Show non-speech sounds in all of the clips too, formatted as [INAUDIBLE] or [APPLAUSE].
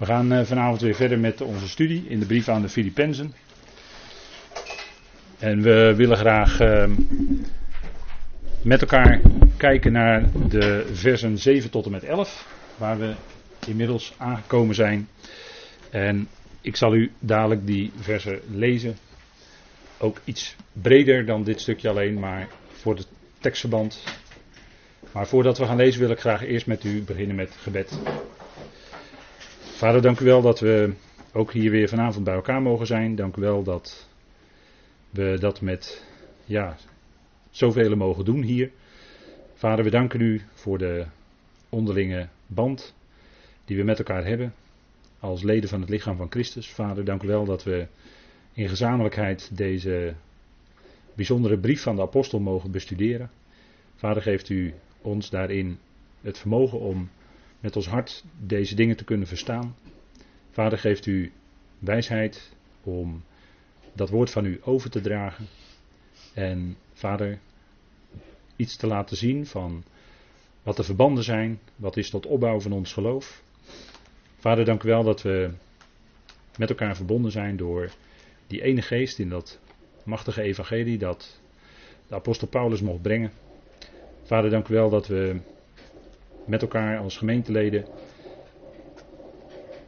We gaan eh, vanavond weer verder met onze studie in de brief aan de Filippenzen. En we willen graag ehm, met elkaar kijken naar de versen 7 tot en met 11, waar we inmiddels aangekomen zijn. En ik zal u dadelijk die versen lezen. Ook iets breder dan dit stukje alleen, maar voor het tekstverband. Maar voordat we gaan lezen wil ik graag eerst met u beginnen met gebed. Vader, dank u wel dat we ook hier weer vanavond bij elkaar mogen zijn. Dank u wel dat we dat met ja, zoveel mogen doen hier. Vader, we danken u voor de onderlinge band die we met elkaar hebben als leden van het lichaam van Christus. Vader, dank u wel dat we in gezamenlijkheid deze bijzondere brief van de apostel mogen bestuderen. Vader, geeft u ons daarin het vermogen om met ons hart deze dingen te kunnen verstaan. Vader, geeft u wijsheid om dat woord van u over te dragen. En vader, iets te laten zien van wat de verbanden zijn, wat is tot opbouw van ons geloof. Vader, dank u wel dat we met elkaar verbonden zijn door die ene geest in dat machtige evangelie dat de apostel Paulus mocht brengen. Vader, dank u wel dat we met elkaar als gemeenteleden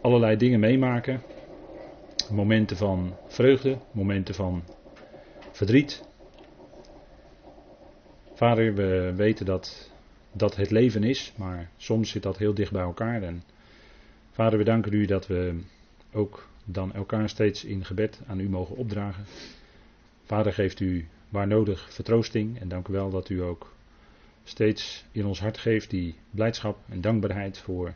allerlei dingen meemaken. Momenten van vreugde, momenten van verdriet. Vader, we weten dat dat het leven is, maar soms zit dat heel dicht bij elkaar. En vader, we danken u dat we ook dan elkaar steeds in gebed aan u mogen opdragen. Vader, geeft u waar nodig vertroosting en dank u wel dat u ook steeds in ons hart geeft die blijdschap en dankbaarheid voor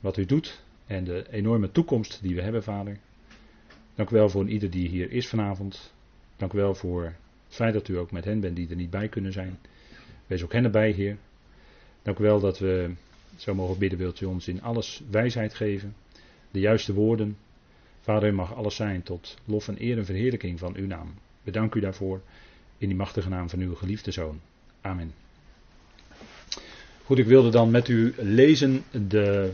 wat u doet en de enorme toekomst die we hebben, Vader. Dank u wel voor ieder die hier is vanavond. Dank u wel voor het feit dat u ook met hen bent die er niet bij kunnen zijn. Wees ook hen erbij, Heer. Dank u wel dat we zo mogen bidden, wilt u ons in alles wijsheid geven, de juiste woorden. Vader, mag alles zijn tot lof en eer en verheerlijking van uw naam. Bedank u daarvoor in die machtige naam van uw geliefde Zoon. Amen. Goed, ik wilde dan met u lezen de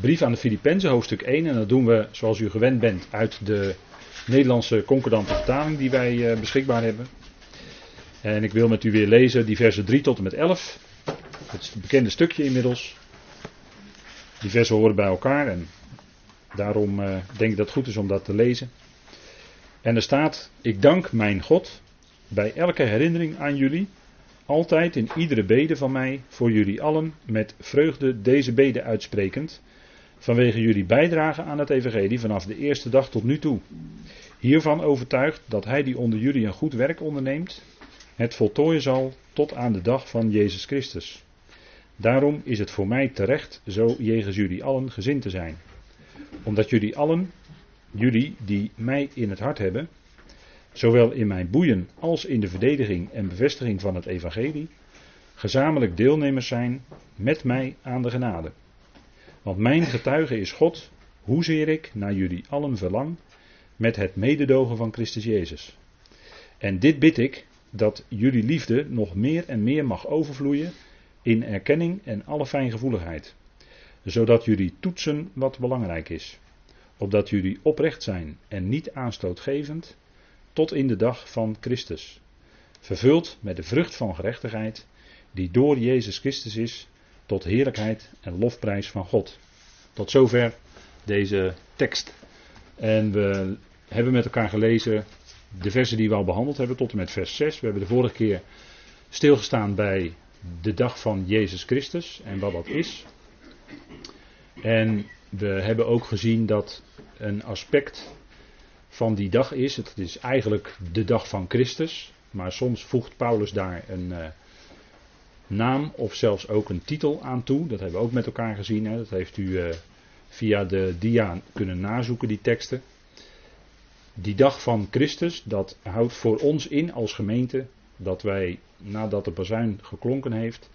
brief aan de Filippenzen, hoofdstuk 1. En dat doen we, zoals u gewend bent, uit de Nederlandse concordante vertaling die wij eh, beschikbaar hebben. En ik wil met u weer lezen die versen 3 tot en met 11. Het is het bekende stukje inmiddels. Die versen horen bij elkaar en daarom uh, denk ik dat het goed is om dat te lezen. En er staat: Ik dank mijn God bij elke herinnering aan jullie altijd in iedere bede van mij voor jullie allen met vreugde deze bede uitsprekend, vanwege jullie bijdrage aan het evangelie vanaf de eerste dag tot nu toe. Hiervan overtuigd dat hij die onder jullie een goed werk onderneemt, het voltooien zal tot aan de dag van Jezus Christus. Daarom is het voor mij terecht zo jegens jullie allen gezind te zijn. Omdat jullie allen, jullie die mij in het hart hebben, zowel in mijn boeien als in de verdediging en bevestiging van het evangelie, gezamenlijk deelnemers zijn met mij aan de genade. Want mijn getuige is God, hoezeer ik naar jullie allen verlang, met het mededogen van Christus Jezus. En dit bid ik, dat jullie liefde nog meer en meer mag overvloeien in erkenning en alle fijngevoeligheid, zodat jullie toetsen wat belangrijk is, opdat jullie oprecht zijn en niet aanstootgevend, tot in de dag van Christus. Vervuld met de vrucht van gerechtigheid, die door Jezus Christus is, tot heerlijkheid en lofprijs van God. Tot zover deze tekst. En we hebben met elkaar gelezen de versen die we al behandeld hebben, tot en met vers 6. We hebben de vorige keer stilgestaan bij de dag van Jezus Christus en wat dat is. En we hebben ook gezien dat een aspect van die dag is. Het is eigenlijk de dag van Christus. Maar soms voegt Paulus daar een uh, naam of zelfs ook een titel aan toe. Dat hebben we ook met elkaar gezien. Hè. Dat heeft u uh, via de dia kunnen nazoeken, die teksten. Die dag van Christus, dat houdt voor ons in als gemeente dat wij nadat de bazuin geklonken heeft,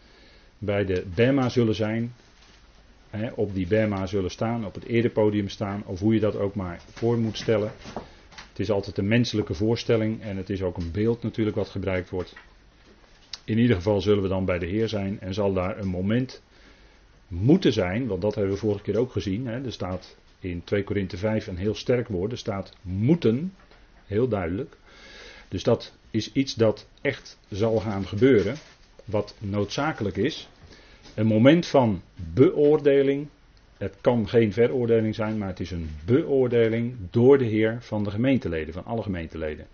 bij de Bema zullen zijn. Hè, op die Bema zullen staan, op het erepodium staan, of hoe je dat ook maar voor moet stellen. Het is altijd een menselijke voorstelling en het is ook een beeld natuurlijk wat gebruikt wordt. In ieder geval zullen we dan bij de Heer zijn en zal daar een moment moeten zijn, want dat hebben we vorige keer ook gezien. Hè. Er staat in 2 Korinthe 5 een heel sterk woord. Er staat moeten, heel duidelijk. Dus dat is iets dat echt zal gaan gebeuren, wat noodzakelijk is. Een moment van beoordeling. Het kan geen veroordeling zijn, maar het is een beoordeling door de Heer van de gemeenteleden, van alle gemeenteleden.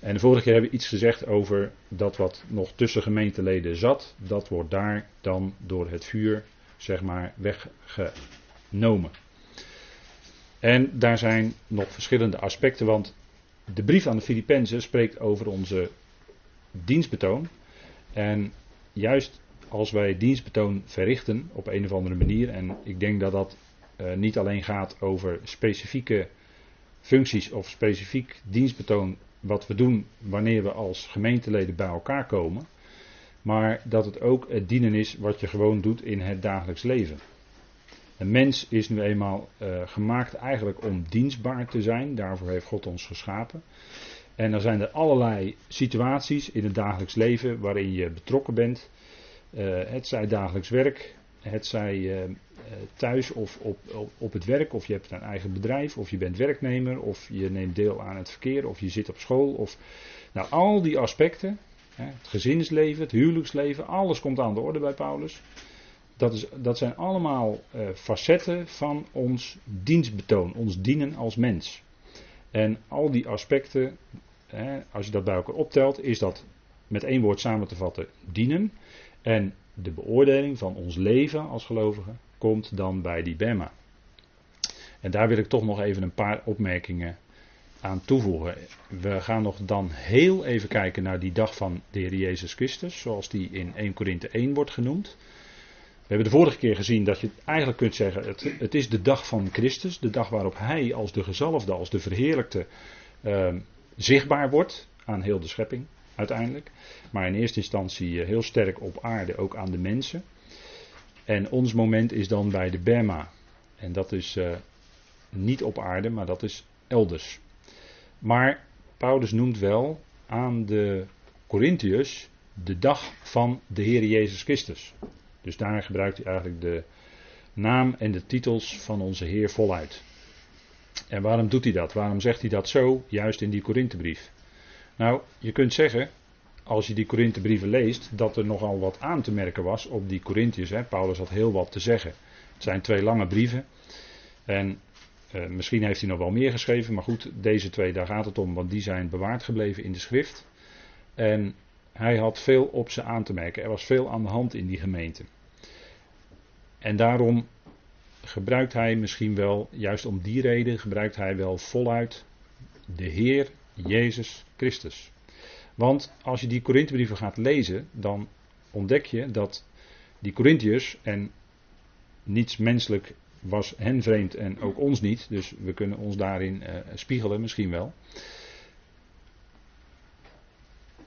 En de vorige keer hebben we iets gezegd over dat wat nog tussen gemeenteleden zat, dat wordt daar dan door het vuur, zeg maar, weggenomen. En daar zijn nog verschillende aspecten, want de brief aan de Filippenzen spreekt over onze dienstbetoon. En juist als wij dienstbetoon verrichten op een of andere manier, en ik denk dat dat uh, niet alleen gaat over specifieke functies of specifiek dienstbetoon wat we doen wanneer we als gemeenteleden bij elkaar komen, maar dat het ook het dienen is wat je gewoon doet in het dagelijks leven. Een mens is nu eenmaal uh, gemaakt eigenlijk om dienstbaar te zijn, daarvoor heeft God ons geschapen. En dan zijn er allerlei situaties in het dagelijks leven waarin je betrokken bent. Uh, het zij dagelijks werk, het zij uh, thuis of op, op, op, het werk, of je hebt een eigen bedrijf, of je bent werknemer, of je neemt deel aan het verkeer, of je zit op school. Of, nou, al die aspecten, het gezinsleven, het huwelijksleven, alles komt aan de orde bij Paulus. Dat, is, dat zijn allemaal facetten van ons dienstbetoon, ons dienen als mens. En al die aspecten, als je dat bij elkaar optelt, is dat met één woord samen te vatten dienen. En de beoordeling van ons leven als gelovigen komt dan bij die Bema. En daar wil ik toch nog even een paar opmerkingen aan toevoegen. We gaan nog dan heel even kijken naar die dag van de Heer Jezus Christus, zoals die in 1 Korinthe 1 wordt genoemd. We hebben de vorige keer gezien dat je eigenlijk kunt zeggen, het, het is de dag van Christus, de dag waarop Hij als de gezalfde, als de verheerlijkte uh, zichtbaar wordt aan heel de schepping uiteindelijk. Maar in eerste instantie eh, heel sterk op aarde, ook aan de mensen. En ons moment is dan bij de Bema. En dat is uh, niet op aarde, maar dat is elders. Maar Paulus noemt wel aan de Corinthiërs de dag van de Heer Jezus Christus. Dus daar gebruikt hij eigenlijk de naam en de titels van onze Heer voluit. En waarom doet hij dat? Waarom zegt hij dat zo, juist in die Korinthebrief? Nou, je kunt zeggen, als je die Korinthebrieven leest, dat er nogal wat aan te merken was op die Corinthiërs. Paulus had heel wat te zeggen. Het zijn twee lange brieven. En uh, misschien heeft hij nog wel meer geschreven, maar goed, deze twee, daar gaat het om, want die zijn bewaard gebleven in de schrift. En hij had veel op ze aan te merken. Er was veel aan de hand in die gemeente. En daarom gebruikt hij misschien wel, juist om die reden, gebruikt hij wel voluit de Heer Jezus Christus. Want als je die Korinthebrieven gaat lezen, dan ontdek je dat die Corinthiërs, en niets menselijk was hen vreemd en ook ons niet, dus we kunnen ons daarin uh, spiegelen misschien wel.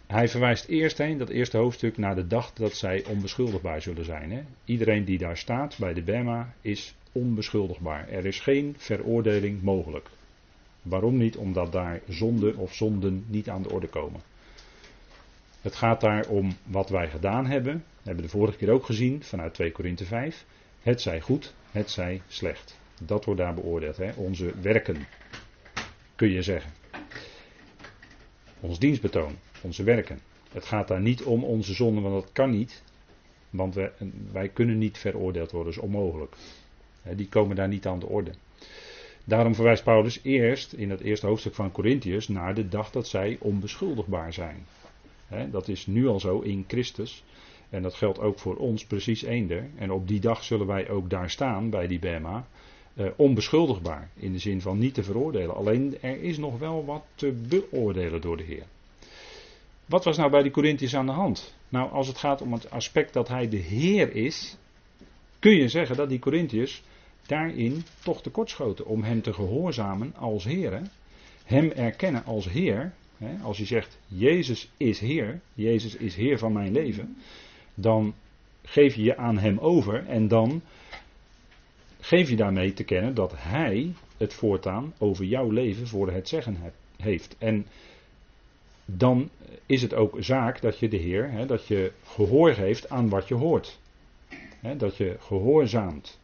Hij verwijst eerst heen, dat eerste hoofdstuk, naar de dag dat zij onbeschuldigbaar zullen zijn. Hè? Iedereen die daar staat bij de Bema is onbeschuldigbaar. Er is geen veroordeling mogelijk. Waarom niet? Omdat daar zonde of zonden niet aan de orde komen. Het gaat daar om wat wij gedaan hebben. We hebben de vorige keer ook gezien vanuit 2 Korinthe 5. Het zij goed, het zij slecht. Dat wordt daar beoordeeld. Hè? Onze werken, kun je zeggen. Ons dienstbetoon, onze werken. Het gaat daar niet om onze zonden, want dat kan niet. Want wij, wij kunnen niet veroordeeld worden, dat is onmogelijk. Die komen daar niet aan de orde. Daarom verwijst Paulus eerst in het eerste hoofdstuk van Corinthiërs naar de dag dat zij onbeschuldigbaar zijn. dat is nu al zo in Christus. En dat geldt ook voor ons precies eender. En op die dag zullen wij ook daar staan bij die Bema. Eh, onbeschuldigbaar. In de zin van niet te veroordelen. Alleen er is nog wel wat te beoordelen door de Heer. Wat was nou bij die Corinthiërs aan de hand? Nou, als het gaat om het aspect dat hij de Heer is. Kun je zeggen dat die Corinthiërs daarin toch tekortschoten. Om hem te gehoorzamen als Heer. Hem erkennen als Heer. Als je zegt, Jezus is Heer. Jezus is Heer van mijn leven. Dan geef je je aan Hem over. En dan geef je daarmee te kennen dat Hij het voortaan over jouw leven voor het zeggen heeft. En dan is het ook zaak dat je de Heer, dat je gehoor geeft aan wat je hoort. dat je gehoorzaamt.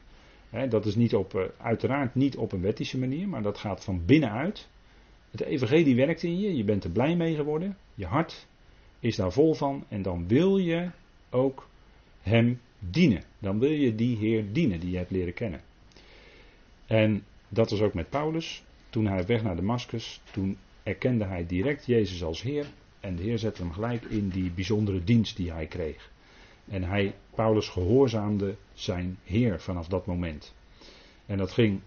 Dat is niet op, uiteraard niet op een wettische manier, maar dat gaat van binnenuit. Het evangelie werkt in je, je bent er blij mee geworden, je hart is daar vol van en dan wil je ook hem dienen. Dan wil je die Heer dienen die je hebt leren kennen. En dat was ook met Paulus. Toen hij weg naar Damascus, toen erkende hij direct Jezus als Heer. En de Heer zette hem gelijk in die bijzondere dienst die hij kreeg. En hij, Paulus, gehoorzaamde zijn Heer vanaf dat moment. En dat ging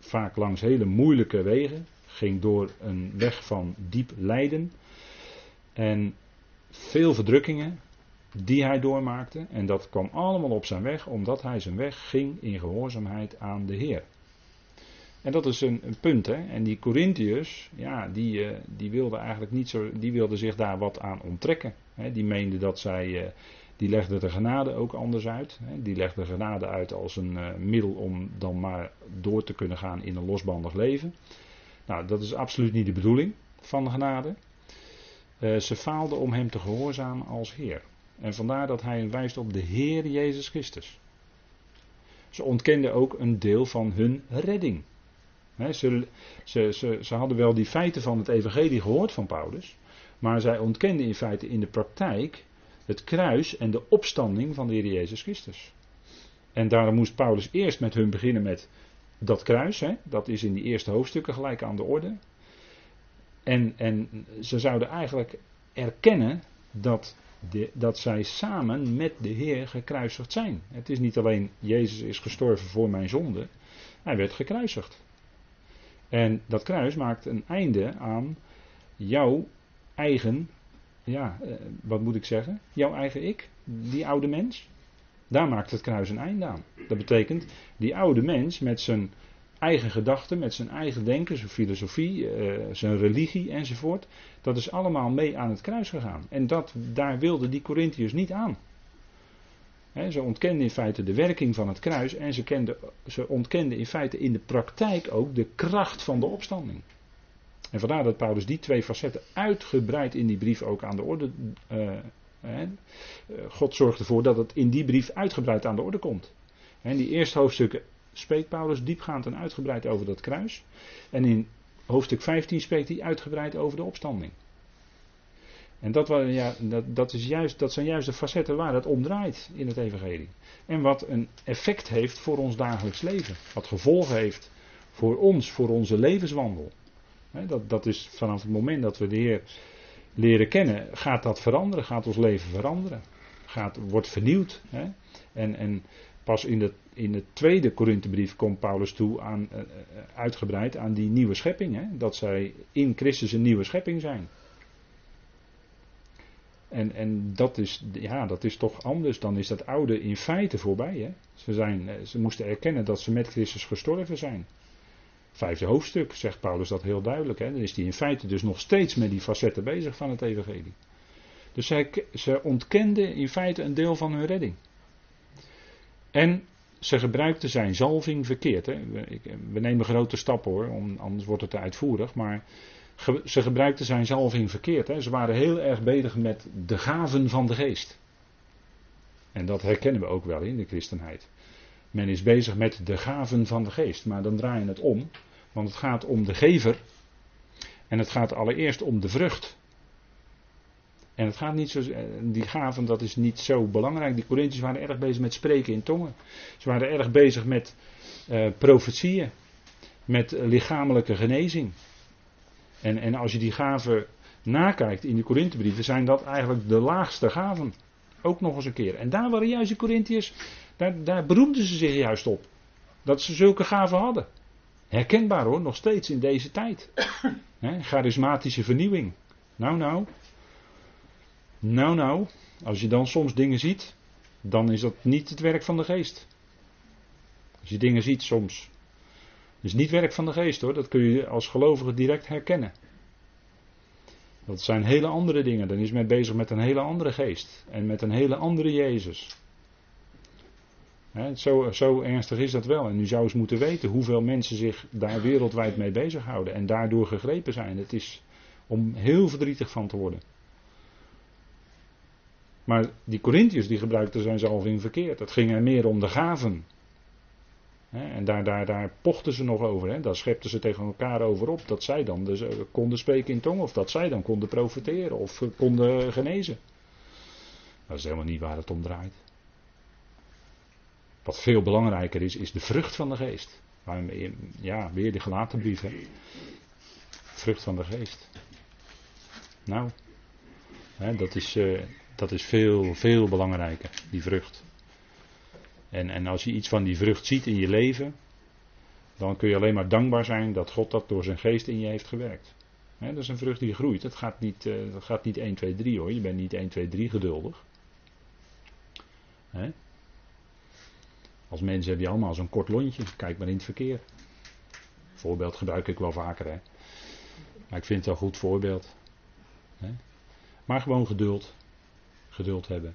vaak langs hele moeilijke wegen. Ging door een weg van diep lijden. En veel verdrukkingen die hij doormaakte. En dat kwam allemaal op zijn weg, omdat hij zijn weg ging in gehoorzaamheid aan de Heer. En dat is een, een punt, hè. En die Corinthiërs, ja, die, uh, die wilden eigenlijk niet zo, die wilden zich daar wat aan onttrekken. Hè. Die meenden dat zij, uh, die legden de genade ook anders uit. Hè. Die legden genade uit als een uh, middel om dan maar door te kunnen gaan in een losbandig leven. Nou, dat is absoluut niet de bedoeling van de genade. ze faalden om hem te gehoorzamen als Heer. En vandaar dat hij wijst op de Heer Jezus Christus. Ze ontkenden ook een deel van hun redding. Ze, ze, ze, hadden wel die feiten van het Evangelie gehoord van Paulus, maar zij ontkenden in feite in de praktijk het kruis en de opstanding van de Heer Jezus Christus. En daarom moest Paulus eerst met hun beginnen met dat kruis, dat is in die eerste hoofdstukken gelijk aan de orde. En, en ze zouden eigenlijk erkennen dat dat zij samen met de Heer gekruisigd zijn. Het is niet alleen Jezus is gestorven voor mijn zonde, hij werd gekruisigd. En dat kruis maakt een einde aan jouw eigen, ja, eh, wat moet ik zeggen? Jouw eigen ik, die oude mens. Daar maakt het kruis een einde aan. Dat betekent, die oude mens met zijn eigen gedachten, met zijn eigen denken, zijn filosofie, eh, zijn religie enzovoort. Dat is allemaal mee aan het kruis gegaan. En dat, daar wilden die Corinthiërs niet aan. Ze ontkenden in feite de werking van het kruis en ze, kenden, ze ontkenden in feite in de praktijk ook de kracht van de opstanding. En vandaar dat Paulus die twee facetten uitgebreid in die brief ook aan de orde. Uh, God zorgt ervoor dat het in die brief uitgebreid aan de orde komt. En die eerste hoofdstukken spreekt Paulus diepgaand en uitgebreid over dat kruis. En in hoofdstuk 15 spreekt hij uitgebreid over de opstanding. En dat, ja, dat, dat, is juist, dat zijn juist de facetten waar het om draait in het Evangelie. En wat een effect heeft voor ons dagelijks leven. Wat gevolgen heeft voor ons, voor onze levenswandel. dat, dat is vanaf het moment dat we de Heer leren kennen, gaat dat veranderen, gaat ons leven veranderen. Gaat, wordt vernieuwd. En, en pas in de in de tweede Korinthebrief komt Paulus toe aan, uh, uitgebreid aan die nieuwe schepping. Dat zij in Christus een nieuwe schepping zijn. En, en dat, is, ja, dat is toch anders. Dan is dat oude in feite voorbij. Hè? Ze, zijn, ze moesten erkennen dat ze met Christus gestorven zijn. Vijfde hoofdstuk zegt Paulus dat heel duidelijk. Hè? Dan is hij in feite dus nog steeds met die facetten bezig van het evangelie. Dus zij, ze ontkenden in feite een deel van hun redding. En ze gebruikten zijn zalving verkeerd. Hè. We, nemen grote stappen hoor, anders wordt het te uitvoerig. Maar ze gebruikten zijn zalving verkeerd. Hè. Ze waren heel erg bezig met de gaven van de geest. En dat herkennen we ook wel in de christenheid. Men is bezig met de gaven van de geest. Maar dan draai je het om. Want het gaat om de gever. En het gaat allereerst om de vrucht. En het gaat niet zo, eh, die gaven, dat is niet zo belangrijk. Die Corinthiërs waren erg bezig met spreken in tongen. Ze waren erg bezig met uh, profetieën, met lichamelijke genezing. En, en als je die gaven nakijkt in de Korinthebrieven, zijn dat eigenlijk de laagste gaven. Ook nog eens een keer. En daar waren juist de Corinthiërs, daar, daar beroemden ze zich juist op. Dat ze zulke gaven hadden. Herkenbaar hoor, nog steeds in deze tijd. charismatische vernieuwing. Nou, nou, nou, nou, als je dan soms dingen ziet, dan is dat niet het werk van de geest. Als je dingen ziet soms. Is niet werk van de geest hoor, dat kun je als gelovige direct herkennen. Dat zijn hele andere dingen. Dan is men bezig met een hele andere geest. En met een hele andere Jezus. zo, zo, ernstig is dat wel. En u zou eens moeten weten hoeveel mensen zich daar wereldwijd mee bezighouden. En daardoor gegrepen zijn. Het is om heel verdrietig van te worden. Maar die Corinthiërs die gebruikten zijn zalving verkeerd. Het ging er meer om de gaven. En daar, daar, daar pochten ze nog over. Hè? Daar schepten ze tegen elkaar over op. Dat zij dan dus, konden spreken in tongen. Of dat zij dan konden profiteren. Of konden genezen. Dat is helemaal niet waar het om draait. Wat veel belangrijker is, is de vrucht van de geest. Ja, weer de gelaten brief. Hè? Vrucht van de geest. Nou, hè, dat, is, dat is veel, veel belangrijker, die vrucht. En, en als je iets van die vrucht ziet in je leven, dan kun je alleen maar dankbaar zijn dat God dat door zijn geest in je heeft gewerkt. dat is een vrucht die groeit. Dat gaat, niet, uh, dat gaat niet 1, 2, 3 hoor. Je bent niet 1, 2, 3 geduldig. Als mensen heb je allemaal zo'n kort lontje. Kijk maar in het verkeer. Voorbeeld gebruik ik wel vaker. Maar ik vind het wel een goed voorbeeld. Maar gewoon geduld. Geduld hebben.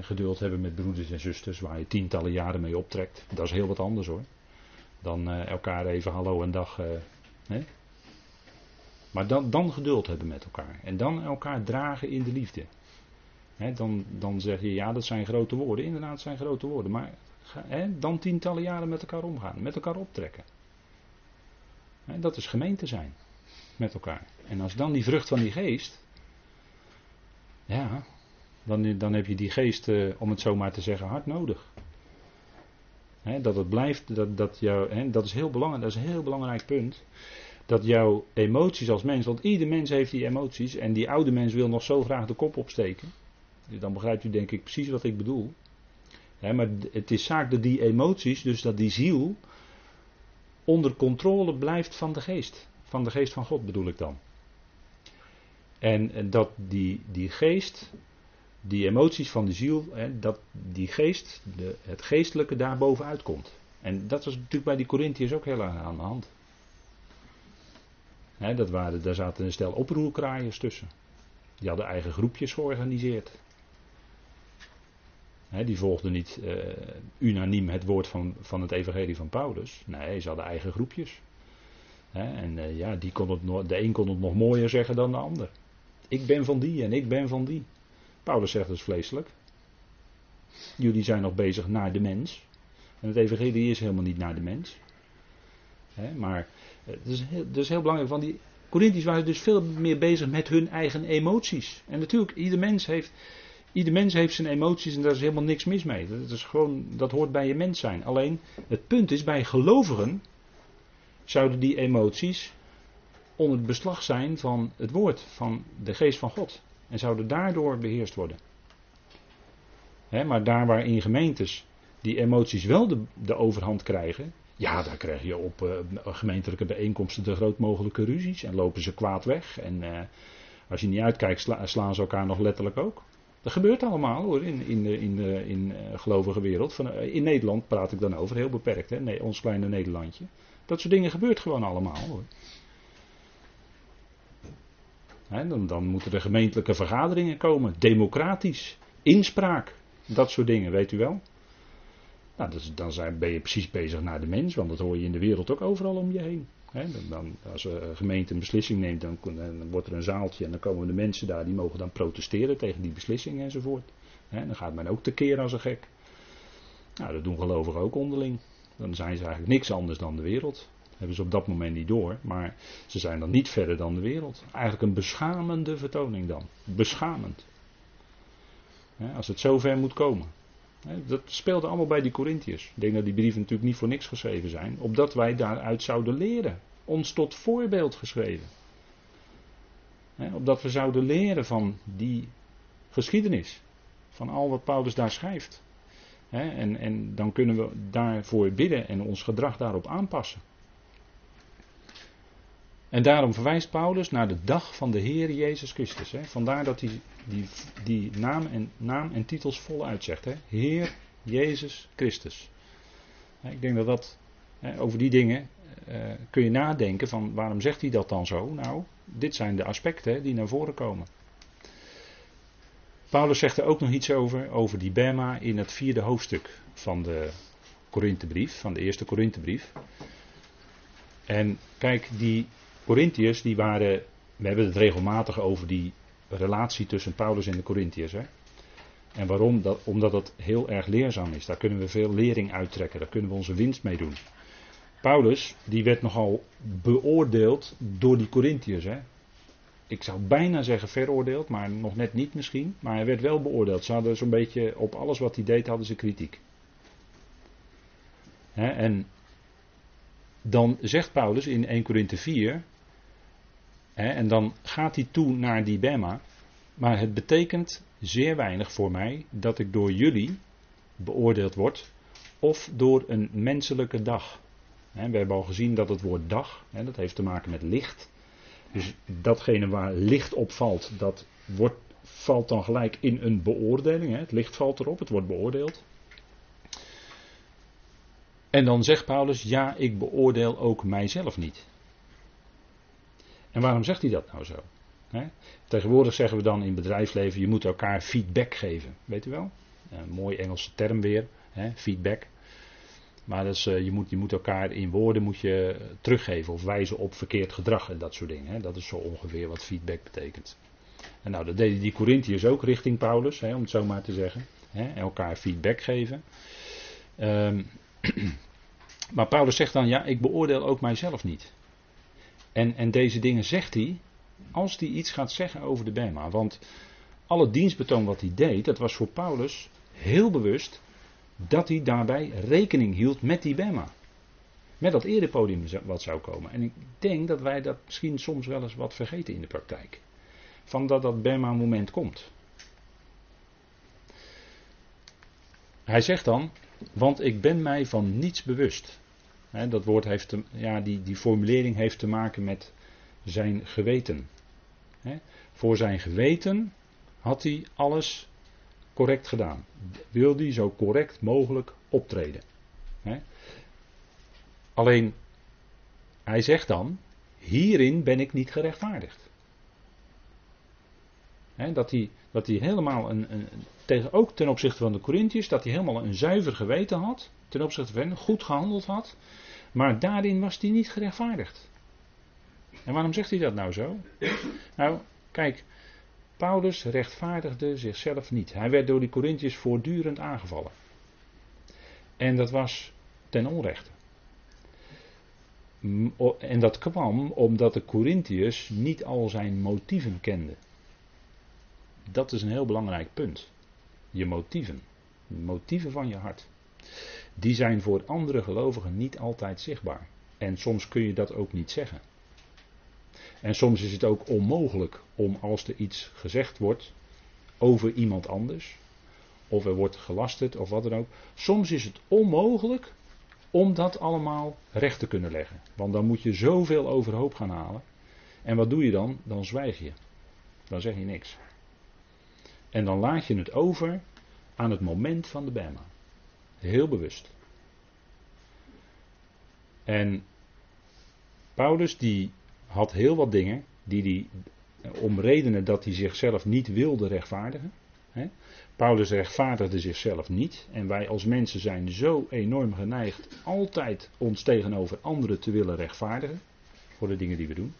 Geduld hebben met broeders en zusters waar je tientallen jaren mee optrekt. Dat is heel wat anders hoor. Dan uh, elkaar even hallo en dag. Uh, Maar dan, dan geduld hebben met elkaar. En dan elkaar dragen in de liefde. dan, dan zeg je ja, dat zijn grote woorden. Inderdaad, dat zijn grote woorden. Maar dan tientallen jaren met elkaar omgaan. Met elkaar optrekken. dat is gemeente zijn. Met elkaar. En als dan die vrucht van die geest. Ja, dan, dan heb je die geest, eh, om het zo maar te zeggen, hard nodig. dat het blijft, dat, dat, jou, dat is heel belangrijk, dat is een heel belangrijk punt. Dat jouw emoties als mens, want ieder mens heeft die emoties en die oude mens wil nog zo graag de kop opsteken. Dan begrijpt u denk ik precies wat ik bedoel. maar het is zaak dat die emoties, dus dat die ziel, onder controle blijft van de geest. Van de geest van God bedoel ik dan. En dat die, die geest, die emoties van de ziel, hè, dat die geest, de, het geestelijke daar bovenuit komt. En dat was natuurlijk bij die Corinthiërs ook heel aan de hand. Hè, dat waren, daar zaten een stel oproerkraaiers tussen. Die hadden eigen groepjes georganiseerd. Die volgden niet uh, unaniem het woord van, van het evangelie van Paulus. Nee, ze hadden eigen groepjes. En uh, ja, die kon het, de een kon het nog mooier zeggen dan de ander. Ik ben van die en ik ben van die. Paulus zegt dus vleeselijk. Jullie zijn nog bezig naar de mens. En het evangelie is helemaal niet naar de mens. maar het eh, is, heel, het is heel belangrijk. Van die Corinthiërs waren dus veel meer bezig met hun eigen emoties. En natuurlijk, ieder mens heeft, ieder mens heeft zijn emoties en daar is helemaal niks mis mee. Dat, is gewoon, dat hoort bij je mens zijn. Alleen, het punt is, bij gelovigen zouden die emoties onder het beslag zijn van het woord, van de geest van God. En zouden daardoor beheerst worden. maar daar waar in gemeentes die emoties wel de, de overhand krijgen, ja, daar krijg je op uh, gemeentelijke bijeenkomsten de groot mogelijke ruzies en lopen ze kwaad weg. En uh, als je niet uitkijkt, slaan ze elkaar nog letterlijk ook. Dat gebeurt allemaal hoor, in, in de, in in, uh, gelovige wereld. Van, in Nederland praat ik dan over, heel beperkt, hè, nee, ons kleine Nederlandje. Dat soort dingen gebeurt gewoon allemaal hoor dan, dan, moeten er gemeentelijke vergaderingen komen, democratisch, inspraak, dat soort dingen, weet u wel. Nou, dan zijn, ben je precies bezig naar de mens, want dat hoor je in de wereld ook overal om je heen. dan, dan, als een gemeente een beslissing neemt, dan, wordt er een zaaltje en dan komen de mensen daar, die mogen dan protesteren tegen die beslissing enzovoort. dan gaat men ook tekeer als een gek. Nou, dat doen gelovigen ook onderling. Dan zijn ze eigenlijk niks anders dan de wereld hebben ze op dat moment niet door. Maar ze zijn dan niet verder dan de wereld. Eigenlijk een beschamende vertoning dan. Beschamend. als het zover moet komen. dat speelde allemaal bij die Corinthiërs. Ik denk dat die brieven natuurlijk niet voor niks geschreven zijn. Opdat wij daaruit zouden leren. Ons tot voorbeeld geschreven. opdat we zouden leren van die geschiedenis. Van al wat Paulus daar schrijft. en, en dan kunnen we daarvoor bidden en ons gedrag daarop aanpassen. En daarom verwijst Paulus naar de dag van de Heer Jezus Christus. Hè. Vandaar dat hij die, die naam, en, naam en titels vol uitzegt. Hè. Heer Jezus Christus. Ik denk dat dat, over die dingen uh, kun je nadenken van waarom zegt hij dat dan zo? Nou, dit zijn de aspecten die naar voren komen. Paulus zegt er ook nog iets over, over die Bema in het vierde hoofdstuk van de Korinthebrief, van de eerste Korinthebrief. En kijk, die Corinthiërs, die waren, we hebben het regelmatig over die relatie tussen Paulus en de Corinthiërs. En waarom? Dat, omdat het heel erg leerzaam is. Daar kunnen we veel lering uittrekken. Daar kunnen we onze winst mee doen. Paulus, die werd nogal beoordeeld door die Corinthiërs. Hè? Ik zou bijna zeggen veroordeeld, maar nog net niet misschien. Maar hij werd wel beoordeeld. Ze hadden zo'n beetje op alles wat hij deed, hadden ze kritiek. Hè? En dan zegt Paulus in 1 Korinthe 4. En dan gaat hij toe naar die Bema. Maar het betekent zeer weinig voor mij dat ik door jullie beoordeeld word. Of door een menselijke dag. we hebben al gezien dat het woord dag, dat heeft te maken met licht. Dus datgene waar licht op valt, dat wordt, valt dan gelijk in een beoordeling. Het licht valt erop, het wordt beoordeeld. En dan zegt Paulus, ja, ik beoordeel ook mijzelf niet. En waarom zegt hij dat nou zo? Tegenwoordig zeggen we dan in bedrijfsleven, je moet elkaar feedback geven. Weet u wel? Een mooi Engelse term weer, feedback. Maar dat is, eh, je, moet, je moet elkaar in woorden moet je teruggeven of wijzen op verkeerd gedrag en dat soort dingen. Dat is zo ongeveer wat feedback betekent. En nou, dat deden die Corinthiërs ook richting Paulus, om het zo maar te zeggen. Elkaar feedback geven. Um, [CLEARS THROAT] maar Paulus zegt dan, ja, ik beoordeel ook mijzelf niet. En, en deze dingen zegt hij als hij iets gaat zeggen over de Bema. Want alle dienstbetoon wat hij deed, dat was voor Paulus heel bewust dat hij daarbij rekening hield met die Bema. Met dat erepodium wat zou komen. En ik denk dat wij dat misschien soms wel eens wat vergeten in de praktijk. Van dat dat Bema moment komt. Hij zegt dan, want ik ben mij van niets bewust. Dat woord heeft, ja, die, die formulering heeft te maken met zijn geweten. voor zijn geweten had hij alles correct gedaan. Wil hij zo correct mogelijk optreden. Alleen, hij zegt dan, hierin ben ik niet gerechtvaardigd. dat, hij, dat hij helemaal een, een, tegen, ook ten opzichte van de Corinthiërs, dat hij helemaal een zuiver geweten had, ten opzichte van hen, goed gehandeld had, maar daarin was hij niet gerechtvaardigd. En waarom zegt hij dat nou zo? Nou, kijk, Paulus rechtvaardigde zichzelf niet. Hij werd door die Corinthiërs voortdurend aangevallen. En dat was ten onrechte. En dat kwam omdat de Corinthiërs niet al zijn motieven kenden. Dat is een heel belangrijk punt. Je motieven. De motieven van je hart. Die zijn voor andere gelovigen niet altijd zichtbaar. En soms kun je dat ook niet zeggen. En soms is het ook onmogelijk om als er iets gezegd wordt over iemand anders, of er wordt gelasterd of wat dan ook. Soms is het onmogelijk om dat allemaal recht te kunnen leggen. Want dan moet je zoveel overhoop gaan halen. En wat doe je dan? Dan zwijg je. Dan zeg je niks. En dan laat je het over aan het moment van de Bema. Heel bewust. En Paulus die had heel wat dingen die hij om redenen dat hij zichzelf niet wilde rechtvaardigen. Hè? Paulus rechtvaardigde zichzelf niet. En wij als mensen zijn zo enorm geneigd altijd ons tegenover anderen te willen rechtvaardigen. Voor de dingen die we doen.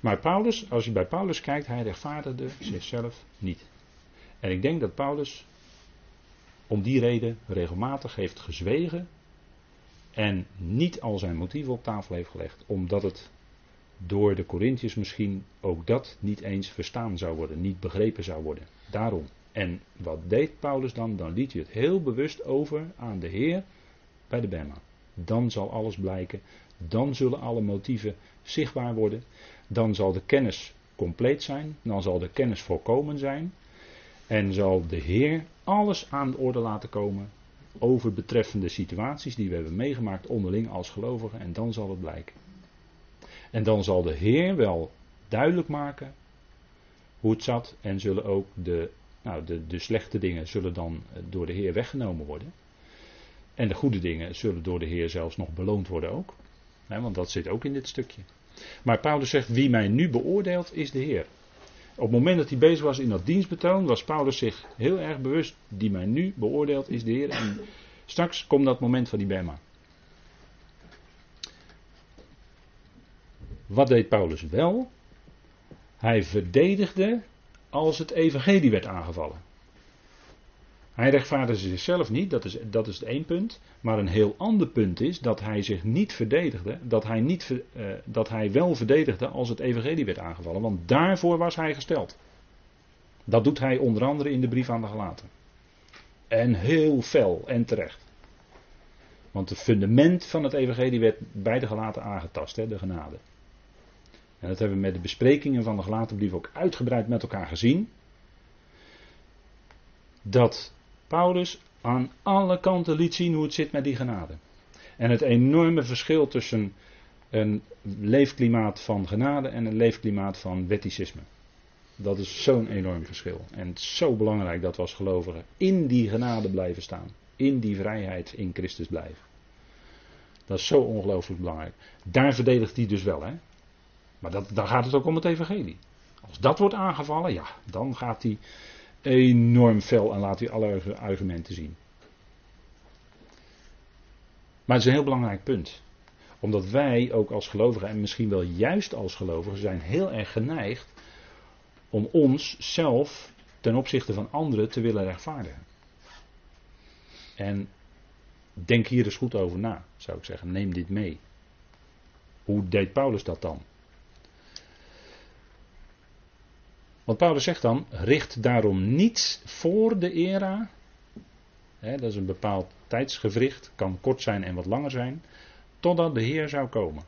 Maar Paulus, als je bij Paulus kijkt, hij rechtvaardigde zichzelf niet. En ik denk dat Paulus om die reden regelmatig heeft gezwegen en niet al zijn motieven op tafel heeft gelegd, omdat het door de Corinthiërs misschien ook dat niet eens verstaan zou worden, niet begrepen zou worden. Daarom. En wat deed Paulus dan? Dan liet hij het heel bewust over aan de Heer bij de Bema. Dan zal alles blijken, dan zullen alle motieven zichtbaar worden, dan zal de kennis compleet zijn, dan zal de kennis volkomen zijn en zal de Heer alles aan de orde laten komen over betreffende situaties die we hebben meegemaakt onderling als gelovigen en dan zal het blijken. En dan zal de Heer wel duidelijk maken hoe het zat en zullen ook de, nou, de, de slechte dingen zullen dan door de Heer weggenomen worden. En de goede dingen zullen door de Heer zelfs nog beloond worden ook. want dat zit ook in dit stukje. Maar Paulus zegt, wie mij nu beoordeelt is de Heer. Op het moment dat hij bezig was in dat dienstbetoon, was Paulus zich heel erg bewust, die mij nu beoordeelt is de Heer. En straks komt dat moment van die Bema. Wat deed Paulus wel? Hij verdedigde als het evangelie werd aangevallen. Hij rechtvaardigde zichzelf niet, dat is, dat is het één punt. Maar een heel ander punt is dat hij zich niet verdedigde, dat hij, niet, uh, dat hij wel verdedigde als het evangelie werd aangevallen. Want daarvoor was hij gesteld. Dat doet hij onder andere in de brief aan de gelaten. En heel fel en terecht. Want het fundament van het evangelie werd bij de gelaten aangetast, hè, de genade. En dat hebben we met de besprekingen van de gelaten brief ook uitgebreid met elkaar gezien. Dat Paulus aan alle kanten liet zien hoe het zit met die genade. En het enorme verschil tussen een leefklimaat van genade en een leefklimaat van wetticisme. Dat is zo'n enorm verschil. En zo belangrijk dat we als gelovigen in die genade blijven staan. In die vrijheid in Christus blijven. Dat is zo ongelooflijk belangrijk. Daar verdedigt hij dus wel, hè. Maar dat, dan gaat het ook om het evangelie. Als dat wordt aangevallen, ja, dan gaat hij enorm fel en laat hij alle argumenten zien. Maar het is een heel belangrijk punt. Omdat wij ook als gelovigen, en misschien wel juist als gelovigen, zijn heel erg geneigd om ons zelf ten opzichte van anderen te willen rechtvaardigen. En denk hier eens goed over na, zou ik zeggen. Neem dit mee. Hoe deed Paulus dat dan? Want Paulus zegt dan: richt daarom niets voor de era. Dat is een bepaald tijdsgevricht, kan kort zijn en wat langer zijn. Totdat de Heer zou komen.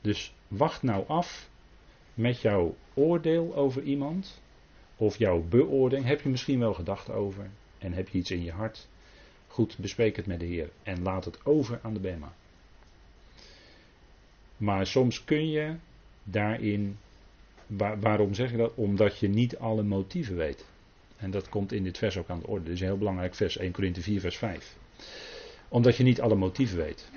Dus wacht nou af met jouw oordeel over iemand. Of jouw beoordeling. Heb je misschien wel gedacht over. En heb je iets in je hart. Goed, bespreek het met de Heer. En laat het over aan de Bema. Maar soms kun je daarin waarom zeg ik dat? Omdat je niet alle motieven weet. En dat komt in dit vers ook aan de orde. Dit is een heel belangrijk vers, 1 Korinthe 4, vers 5. Omdat je niet alle motieven weet.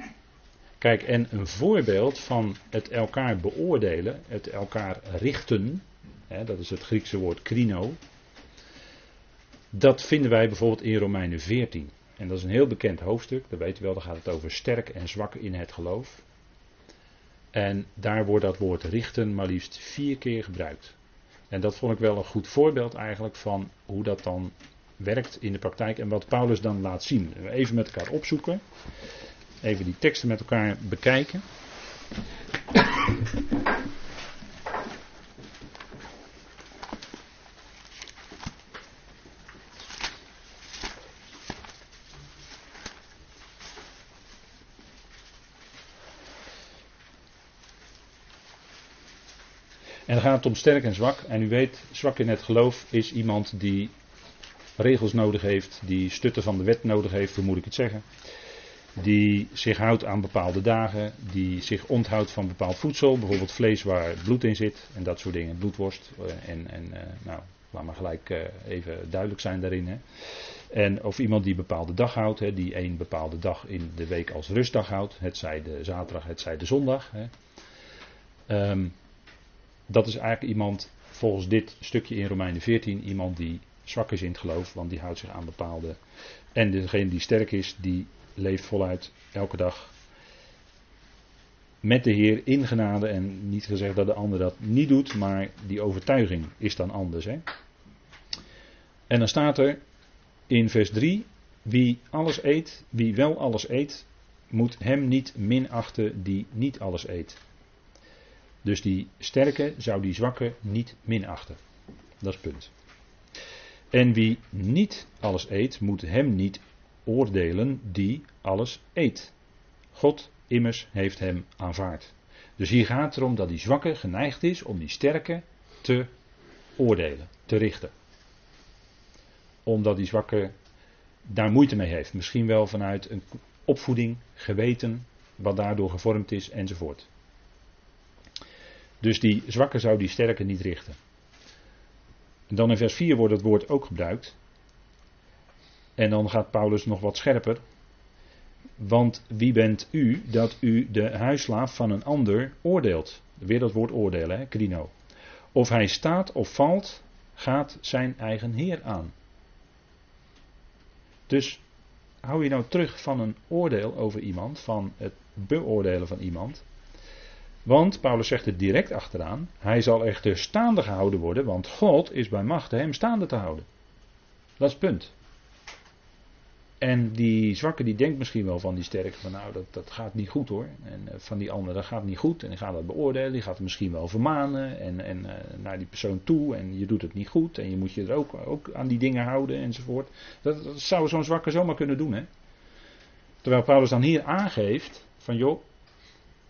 Kijk, en een voorbeeld van het elkaar beoordelen, het elkaar richten, hè, dat is het Griekse woord krino. Dat vinden wij bijvoorbeeld in Romeinen 14. En dat is een heel bekend hoofdstuk, dat weet u wel, daar gaat het over sterk en zwak in het geloof. En daar wordt dat woord richten maar liefst vier keer gebruikt. En dat vond ik wel een goed voorbeeld eigenlijk van hoe dat dan werkt in de praktijk en wat Paulus dan laat zien. Even met elkaar opzoeken. Even die teksten met elkaar bekijken. En dan gaat het om sterk en zwak. En u weet, zwak in het geloof is iemand die regels nodig heeft, die stutten van de wet nodig heeft, hoe moet ik het zeggen. Die zich houdt aan bepaalde dagen, die zich onthoudt van bepaald voedsel, bijvoorbeeld vlees waar bloed in zit en dat soort dingen, bloedworst. Eh, en, en eh, nou, laat maar gelijk eh, even duidelijk zijn daarin. Hè. En of iemand die bepaalde dag houdt, hè, die een bepaalde dag in de week als rustdag houdt, het zij de zaterdag, het zij de zondag. Hè. Um, dat is eigenlijk iemand, volgens dit stukje in Romeinen 14, iemand die zwak is in het geloof, want die houdt zich aan bepaalde. En degene die sterk is, die leeft voluit elke dag met de Heer in genade. En niet gezegd dat de ander dat niet doet, maar die overtuiging is dan anders. Hè? En dan staat er in vers 3: Wie alles eet, wie wel alles eet, moet hem niet minachten die niet alles eet. Dus die sterke zou die zwakke niet minachten. Dat is het punt. En wie niet alles eet, moet hem niet oordelen die alles eet. God immers heeft hem aanvaard. Dus hier gaat het erom dat die zwakke geneigd is om die sterke te oordelen, te richten. Omdat die zwakke daar moeite mee heeft. Misschien wel vanuit een opvoeding, geweten, wat daardoor gevormd is enzovoort. Dus die zwakke zou die sterke niet richten. En dan in vers 4 wordt het woord ook gebruikt. En dan gaat Paulus nog wat scherper. Want wie bent u dat u de huislaaf van een ander oordeelt? Weer dat woord oordelen, hè, krino. Of hij staat of valt, gaat zijn eigen Heer aan. Dus hou je nou terug van een oordeel over iemand, van het beoordelen van iemand. Want Paulus zegt het direct achteraan. Hij zal echter staande gehouden worden, want God is bij macht hem staande te houden. Dat is het punt. En die zwakke die denkt misschien wel van die sterke van nou dat, dat gaat niet goed hoor. En uh, van die andere dat gaat niet goed. En die gaat dat beoordelen. Die gaat misschien wel vermanen. En, en uh, naar die persoon toe. En je doet het niet goed. En je moet je er ook, ook aan die dingen houden enzovoort. Dat, dat zou zo'n zwakke zomaar kunnen doen hè. Terwijl Paulus dan hier aangeeft van joh.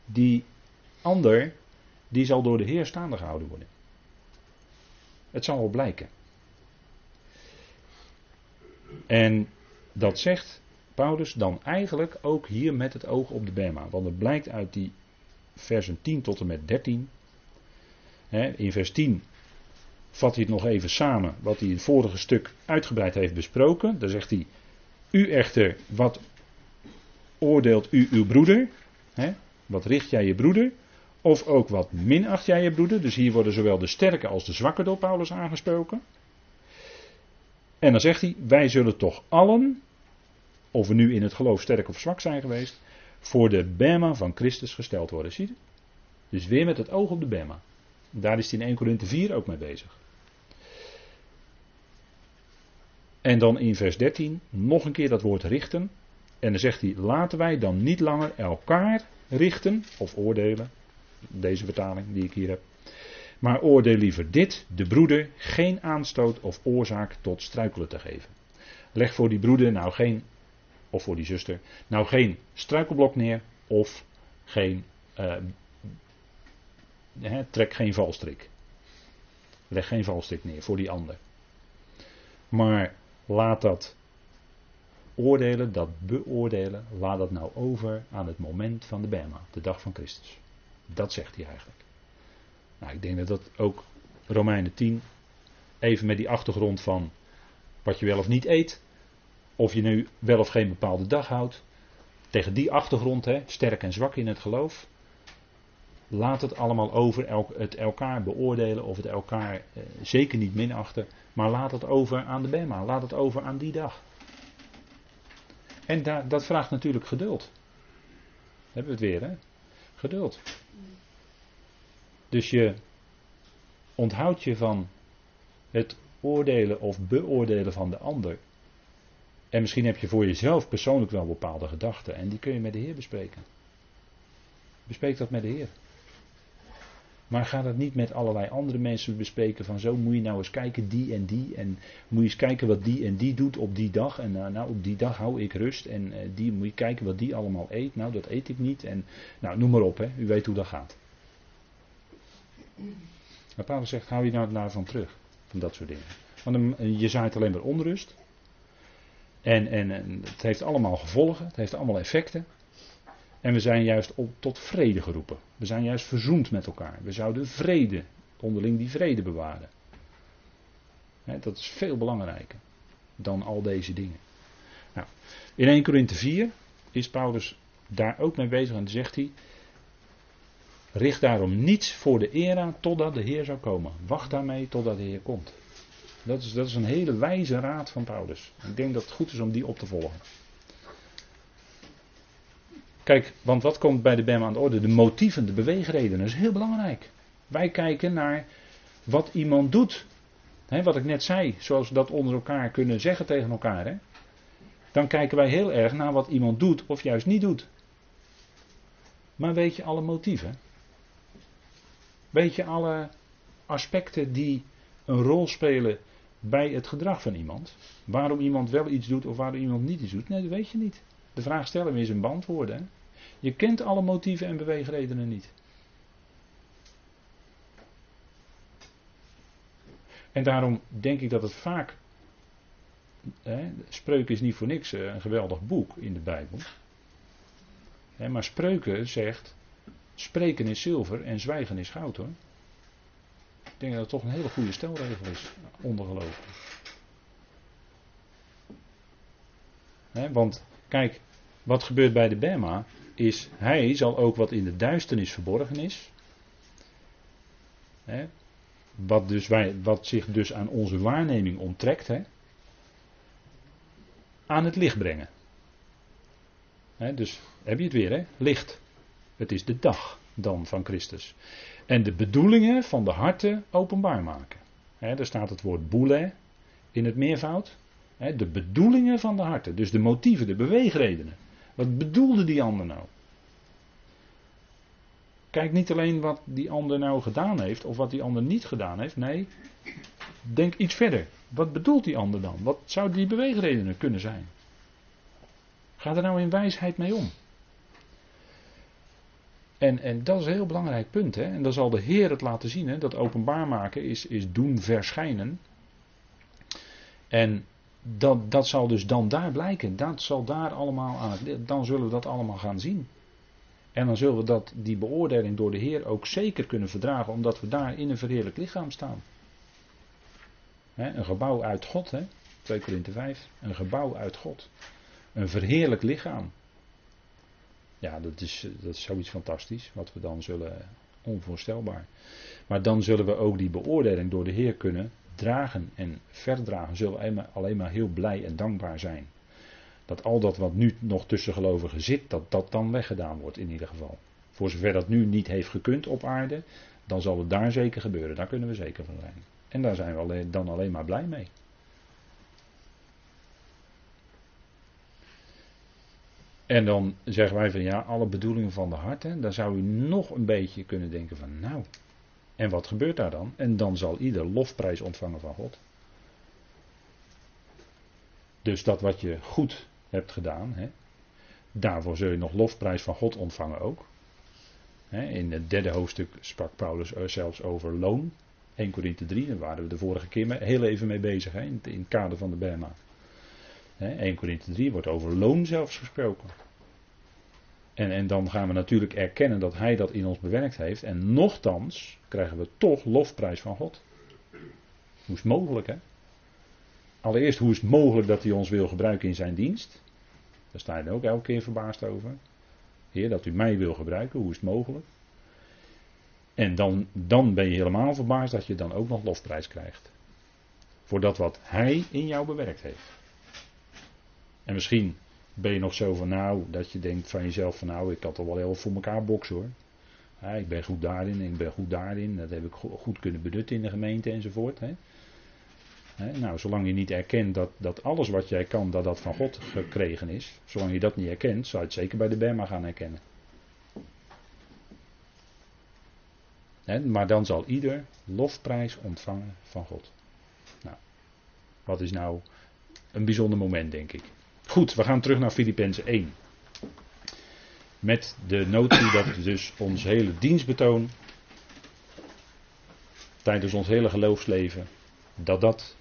Die ander die zal door de Heer staande gehouden worden. Het zal wel blijken. En dat zegt Paulus dan eigenlijk ook hier met het oog op de Bema. Want het blijkt uit die versen 10 tot en met 13. in vers 10 vat hij het nog even samen wat hij in het vorige stuk uitgebreid heeft besproken. Daar zegt hij: U echter, wat oordeelt u uw broeder? wat richt jij je broeder? Of ook wat minacht jij je broeder? Dus hier worden zowel de sterke als de zwakke door Paulus aangesproken. En dan zegt hij: Wij zullen toch allen, of we nu in het geloof sterk of zwak zijn geweest, voor de Bema van Christus gesteld worden. Zie je? Dus weer met het oog op de Bema. Daar is hij in 1 Corinthe 4 ook mee bezig. En dan in vers 13 nog een keer dat woord richten. En dan zegt hij: Laten wij dan niet langer elkaar richten of oordelen. Deze vertaling die ik hier heb. Maar oordeel liever dit, de broeder, geen aanstoot of oorzaak tot struikelen te geven. Leg voor die broeder nou geen, of voor die zuster, nou geen struikelblok neer of geen, uh, trek geen valstrik. Leg geen valstrik neer voor die ander. Maar laat dat oordelen, dat beoordelen, laat dat nou over aan het moment van de Bema, de dag van Christus. Dat zegt hij eigenlijk. Nou, ik denk dat dat ook Romeinen 10, even met die achtergrond van wat je wel of niet eet, of je nu wel of geen bepaalde dag houdt, tegen die achtergrond, hè, sterk en zwak in het geloof, laat het allemaal over het elkaar beoordelen of het elkaar eh, zeker niet minachten, maar laat het over aan de Bema, laat het over aan die dag. En da dat vraagt natuurlijk geduld. Hebben we het weer, hè? Geduld. Dus je onthoudt je van het oordelen of beoordelen van de ander. En misschien heb je voor jezelf persoonlijk wel bepaalde gedachten en die kun je met de Heer bespreken. Bespreek dat met de Heer. Maar ga dat niet met allerlei andere mensen bespreken van zo moet je nou eens kijken die en die en moet je eens kijken wat die en die doet op die dag en uh, nou op die dag hou ik rust en uh, die moet je kijken wat die allemaal eet, nou dat eet ik niet en nou noem maar op hè, u weet hoe dat gaat. Maar Paulus zegt, hou je nou daarvan terug. Van dat soort dingen. Want je zaait alleen maar onrust. En, en, en, het heeft allemaal gevolgen. Het heeft allemaal effecten. En we zijn juist tot vrede geroepen. We zijn juist verzoend met elkaar. We zouden vrede, onderling die vrede bewaren. dat is veel belangrijker dan al deze dingen. Nou, in 1 Corinthe 4 is Paulus daar ook mee bezig en zegt hij: Richt daarom niets voor de era totdat de Heer zou komen. Wacht daarmee totdat de Heer komt. Dat is, dat is een hele wijze raad van Paulus. Ik denk dat het goed is om die op te volgen. Kijk, want wat komt bij de BEM aan de orde? De motieven, de beweegredenen. Dat is heel belangrijk. Wij kijken naar wat iemand doet. wat ik net zei, zoals we dat onder elkaar kunnen zeggen tegen elkaar. Dan kijken wij heel erg naar wat iemand doet of juist niet doet. Maar weet je alle motieven? Weet je alle aspecten die een rol spelen bij het gedrag van iemand? Waarom iemand wel iets doet of waarom iemand niet iets doet? Nee, dat weet je niet. De vraag stellen is een beantwoorden. Je kent alle motieven en beweegredenen niet. En daarom denk ik dat het vaak. Hè, Spreuken is niet voor niks eh, een geweldig boek in de Bijbel. Hè, maar Spreuken zegt. Spreken is zilver en zwijgen is goud hoor. Ik denk dat het toch een hele goede stelregel is onder gelovigen. want kijk, wat gebeurt bij de Bema is, hij zal ook wat in de duisternis verborgen is. wat, dus wij, wat zich dus aan onze waarneming onttrekt, aan het licht brengen. dus heb je het weer, hè? licht. Het is de dag dan van Christus. En de bedoelingen van de harten openbaar maken. He, daar staat het woord boule in het meervoud. de bedoelingen van de harten. Dus de motieven, de beweegredenen. Wat bedoelde die ander nou? Kijk niet alleen wat die ander nou gedaan heeft of wat die ander niet gedaan heeft. Nee, denk iets verder. Wat bedoelt die ander dan? Wat zouden die beweegredenen kunnen zijn? Ga er nou in wijsheid mee om. En, en dat is een heel belangrijk punt. Hè? En dan zal de Heer het laten zien. Hè? Dat openbaar maken is, is doen verschijnen. En dat, dat zal dus dan daar blijken. Dat zal daar allemaal aan Dan zullen we dat allemaal gaan zien. En dan zullen we dat, die beoordeling door de Heer ook zeker kunnen verdragen, omdat we daar in een verheerlijk lichaam staan. een gebouw uit God, hè? 2 Korinthe 5. Een gebouw uit God. Een verheerlijk lichaam. Ja, dat is, dat is zoiets fantastisch, wat we dan zullen, onvoorstelbaar. Maar dan zullen we ook die beoordeling door de Heer kunnen dragen en verdragen. Zullen we alleen maar heel blij en dankbaar zijn. Dat al dat wat nu nog tussen gelovigen zit, dat dat dan weggedaan wordt in ieder geval. Voor zover dat nu niet heeft gekund op aarde, dan zal het daar zeker gebeuren. Daar kunnen we zeker van zijn. En daar zijn we dan alleen maar blij mee. En dan zeggen wij van ja, alle bedoelingen van de hart, hè, dan zou u nog een beetje kunnen denken van nou, en wat gebeurt daar dan? En dan zal ieder lofprijs ontvangen van God. Dus dat wat je goed hebt gedaan, hè, daarvoor zul je nog lofprijs van God ontvangen ook. In het derde hoofdstuk sprak Paulus zelfs over loon. 1 Korinthe 3, daar waren we de vorige keer heel even mee bezig hè, in, het kader van de Berma. 1 Korinthe 3 wordt over loon zelfs gesproken. En, en dan gaan we natuurlijk erkennen dat Hij dat in ons bewerkt heeft. En nochtans krijgen we toch lofprijs van God. Hoe is het mogelijk, hè? Allereerst, hoe is het mogelijk dat Hij ons wil gebruiken in zijn dienst? Daar sta je ook elke keer verbaasd over. Heer, dat u mij wil gebruiken, hoe is het mogelijk? En dan, dan ben je helemaal verbaasd dat je dan ook nog lofprijs krijgt. Voor dat wat Hij in jou bewerkt heeft. En misschien ben je nog zo van nou, dat je denkt van jezelf van nou, ik had al wel heel voor elkaar boksen hoor. Ik ben goed daarin, ik ben goed daarin, dat heb ik goed kunnen benutten in de gemeente enzovoort. Hè. Nou, zolang je niet erkent dat, dat alles wat jij kan, dat dat van God gekregen is, zolang je dat niet erkent, zou je het zeker bij de Berma gaan herkennen. Maar dan zal ieder lofprijs ontvangen van God. Nou, wat is nou een bijzonder moment, denk ik. Goed, we gaan terug naar Filippenzen 1. Met de notie dat dus ons hele dienstbetoon tijdens ons hele geloofsleven, dat dat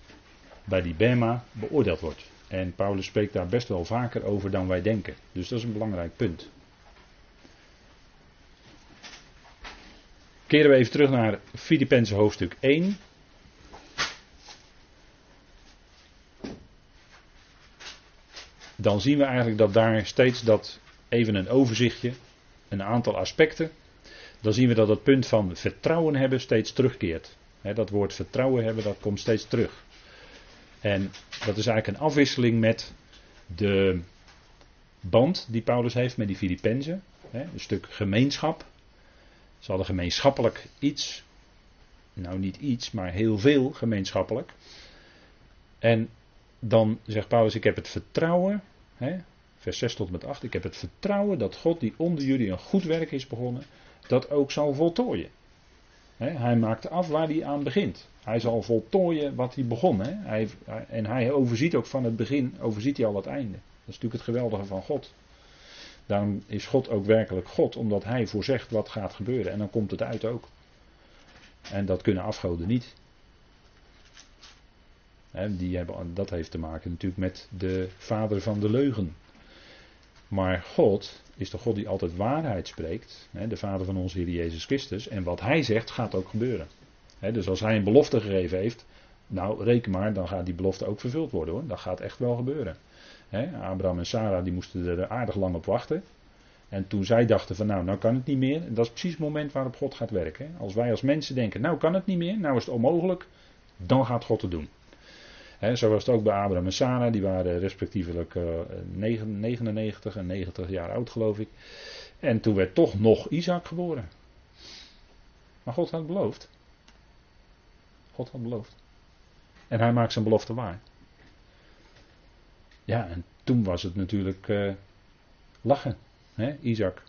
bij die Bema beoordeeld wordt. En Paulus spreekt daar best wel vaker over dan wij denken. Dus dat is een belangrijk punt. Keren we even terug naar Filippenzen hoofdstuk 1. Dan zien we eigenlijk dat daar steeds dat, even een overzichtje, een aantal aspecten, dan zien we dat het punt van vertrouwen hebben steeds terugkeert. dat woord vertrouwen hebben, dat komt steeds terug. En dat is eigenlijk een afwisseling met de band die Paulus heeft met die Filippenzen. Een stuk gemeenschap. Ze hadden gemeenschappelijk iets. Nou, niet iets, maar heel veel gemeenschappelijk. En dan zegt Paulus: Ik heb het vertrouwen, hè, vers 6 tot met 8, ik heb het vertrouwen dat God die onder jullie een goed werk is begonnen, dat ook zal voltooien. Hè, hij maakt af waar hij aan begint. Hij zal voltooien wat hij begon. Hè. Hij, en hij overziet ook van het begin, overziet hij al het einde. Dat is natuurlijk het geweldige van God. Daarom is God ook werkelijk God, omdat hij voorzegt wat gaat gebeuren. En dan komt het uit ook. En dat kunnen afgoden niet die hebben, dat heeft te maken natuurlijk met de vader van de leugen. Maar God is de God die altijd waarheid spreekt. de vader van onze Heer Jezus Christus. En wat hij zegt gaat ook gebeuren. dus als hij een belofte gegeven heeft. Nou, reken maar, dan gaat die belofte ook vervuld worden hoor. Dat gaat echt wel gebeuren. Abraham en Sarah die moesten er aardig lang op wachten. En toen zij dachten van nou, nou kan het niet meer. Dat is precies het moment waarop God gaat werken. Als wij als mensen denken, nou kan het niet meer, nou is het onmogelijk. Dan gaat God het doen zo was het ook bij Abraham en Sarah, die waren respectievelijk 99 eh, en 90 jaar oud geloof ik. En toen werd toch nog Isaac geboren. Maar God had beloofd. God had beloofd. En hij maakt zijn belofte waar. Ja, en toen was het natuurlijk uh, lachen, hè, Isaac.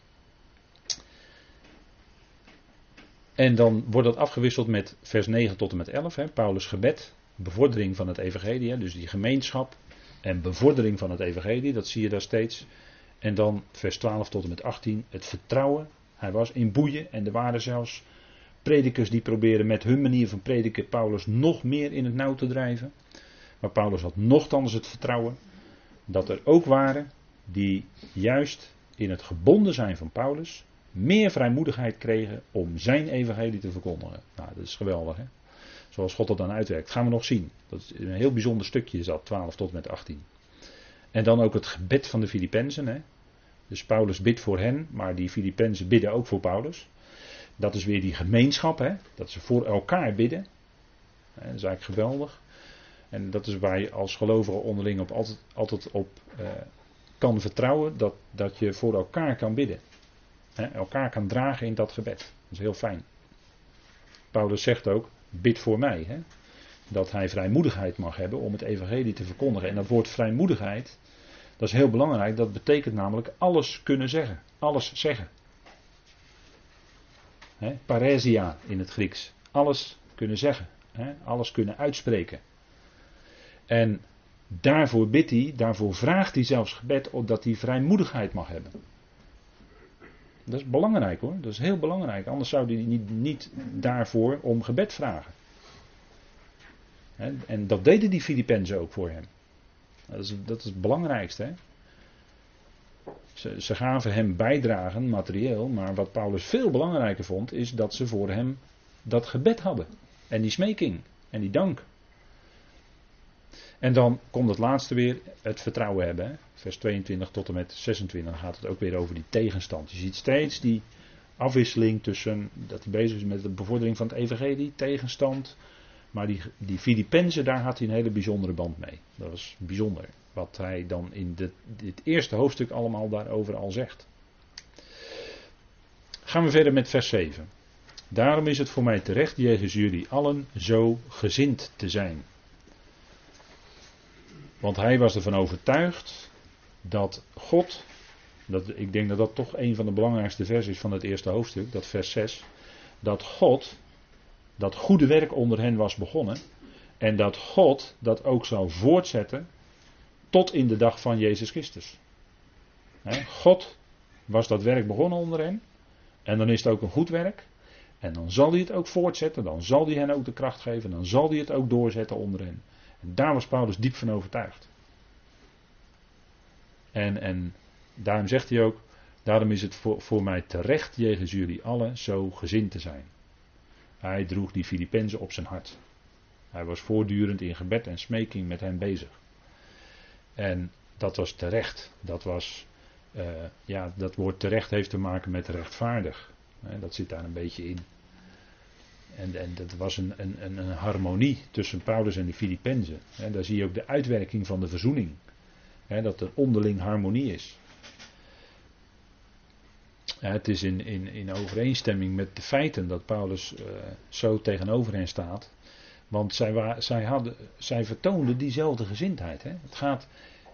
En dan wordt dat afgewisseld met vers 9 tot en met 11, hè, Paulus' gebed, bevordering van het evangelie, dus die gemeenschap en bevordering van het evangelie, dat zie je daar steeds. En dan vers 12 tot en met 18, het vertrouwen. Hij was in boeien en er waren zelfs predikers die proberen met hun manier van prediken Paulus nog meer in het nauw te drijven. Maar Paulus had nogthans het vertrouwen dat er ook waren die juist in het gebonden zijn van Paulus meer vrijmoedigheid kregen om zijn evangelie te verkondigen. Nou, dat is geweldig hè. Zoals God dat dan uitwerkt. Gaan we nog zien. Dat is een heel bijzonder stukje is dat, 12 tot met 18. En dan ook het gebed van de Filippenzen. Hè. Dus Paulus bidt voor hen, maar die Filippenzen bidden ook voor Paulus. Dat is weer die gemeenschap, hè? dat ze voor elkaar bidden. Dat is eigenlijk geweldig. En dat is waar je als gelovige onderling op altijd, altijd op eh, kan vertrouwen, dat, dat je voor elkaar kan bidden. Hè? Elkaar kan dragen in dat gebed. Dat is heel fijn. Paulus zegt ook, bid voor mij. Hè? Dat hij vrijmoedigheid mag hebben om het evangelie te verkondigen. En dat woord vrijmoedigheid, dat is heel belangrijk. Dat betekent namelijk alles kunnen zeggen. Alles zeggen. He, paresia in het Grieks. Alles kunnen zeggen. alles kunnen uitspreken. En daarvoor bidt hij, daarvoor vraagt hij zelfs gebed dat hij vrijmoedigheid mag hebben. Dat is belangrijk hoor, dat is heel belangrijk. Anders zou hij niet, niet daarvoor om gebed vragen. en dat deden die Filippenzen ook voor hem. Dat is, dat is het belangrijkste. Hè? Ze, ze, gaven hem bijdragen, materieel, maar wat Paulus veel belangrijker vond, is dat ze voor hem dat gebed hadden. En die smeking en die dank. En dan komt het laatste weer, het vertrouwen hebben. Vers 22 tot en met 26 gaat het ook weer over die tegenstand. Je ziet steeds die afwisseling tussen dat hij bezig is met de bevordering van het evangelie, tegenstand. Maar die, die Filippenzen, daar had hij een hele bijzondere band mee. Dat was bijzonder. Wat hij dan in dit, dit eerste hoofdstuk allemaal daarover al zegt. Gaan we verder met vers 7. Daarom is het voor mij terecht jegens jullie allen zo gezind te zijn. Want hij was ervan overtuigd dat God, dat, ik denk dat dat toch een van de belangrijkste versies van het eerste hoofdstuk, dat vers 6, dat God dat goede werk onder hen was begonnen en dat God dat ook zou voortzetten tot in de dag van Jezus Christus. God was dat werk begonnen onder hen. En dan is het ook een goed werk. En dan zal hij het ook voortzetten. Dan zal hij hen ook de kracht geven. Dan zal hij het ook doorzetten onder hen. En daar was Paulus diep van overtuigd. En, en daarom zegt hij ook. Daarom is het voor, voor mij terecht jegens jullie allen zo gezind te zijn. Hij droeg die Filippenzen op zijn hart. Hij was voortdurend in gebed en smeking met hen bezig. En dat was terecht. Dat was, uh, ja, dat woord terecht heeft te maken met rechtvaardig. dat zit daar een beetje in. En, en dat was een, een, een, harmonie tussen Paulus en de Filippenzen. En daar zie je ook de uitwerking van de verzoening. Dat er onderling harmonie is. het is in, in, in overeenstemming met de feiten dat Paulus uh, zo tegenover hen staat. Want zij, zij, hadden, zij vertoonden diezelfde gezindheid. Hè? Het gaat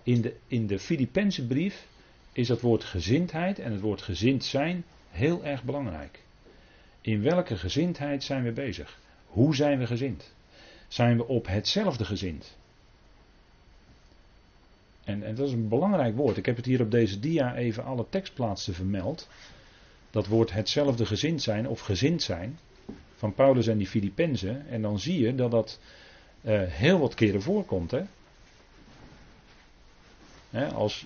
in de, in de Filipense brief is het woord gezindheid en het woord gezind zijn heel erg belangrijk. In welke gezindheid zijn we bezig? Hoe zijn we gezind? Zijn we op hetzelfde gezind? En, en dat is een belangrijk woord. Ik heb het hier op deze dia even alle tekstplaatsen vermeld. Dat woord hetzelfde gezind zijn of gezind zijn van Paulus en die Filippenzen. En dan zie je dat dat uh, heel wat keren voorkomt. Hè? Hè, als,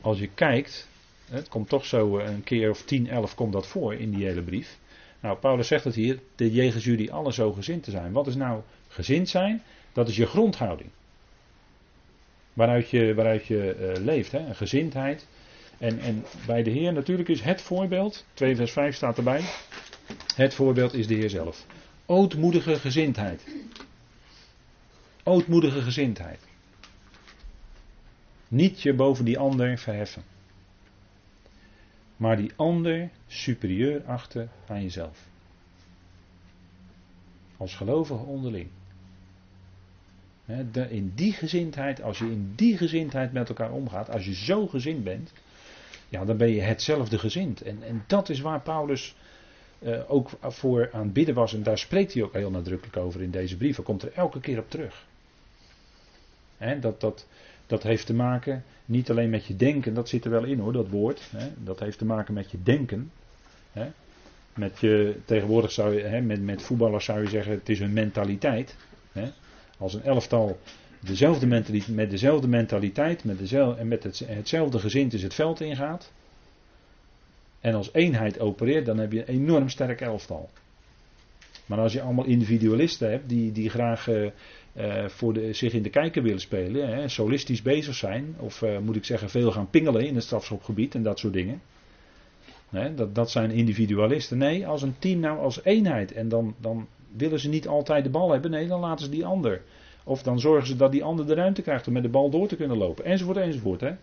als je kijkt, het komt toch zo een keer of 10, 11 komt dat voor in die hele brief. Nou, Paulus zegt het hier, de jegens jullie alle zo gezind te zijn. Wat is nou gezind zijn? Dat is je grondhouding. Waaruit je, uh, leeft, hè? een gezindheid. En, en bij de Heer natuurlijk is het voorbeeld, 2 vers 5 staat erbij. Het voorbeeld is de Heer zelf. Ootmoedige gezindheid. Ootmoedige gezindheid. Niet je boven die ander verheffen. maar die ander superieur achten aan jezelf. Als gelovige onderling. In die gezindheid, als je in die gezindheid met elkaar omgaat, als je zo gezind bent, ja, dan ben je hetzelfde gezind. En, en dat is waar Paulus uh, ook voor aan bidden was. En daar spreekt hij ook heel nadrukkelijk over in deze brieven. Komt er elke keer op terug. dat, dat, dat heeft te maken niet alleen met je denken, dat zit er wel in hoor, dat woord. dat heeft te maken met je denken. met je, tegenwoordig zou je, met, met voetballers zou je zeggen, het is een mentaliteit. Als een elftal dezelfde mentaliteit, met dezelfde mentaliteit met dezelfde, en met het, hetzelfde gezin is het veld ingaat. En als eenheid opereert, dan heb je een enorm sterk elftal. Maar als je allemaal individualisten hebt die, die graag uh, voor de, zich in de kijker willen spelen, hè, solistisch bezig zijn, of uh, moet ik zeggen veel gaan pingelen in het strafschopgebied en dat soort dingen. Dat, dat zijn individualisten. Nee, als een team nou als eenheid. En dan, dan willen ze niet altijd de bal hebben. Nee, dan laten ze die ander. Of dan zorgen ze dat die ander de ruimte krijgt om met de bal door te kunnen lopen. Enzovoort, enzovoort. Hè.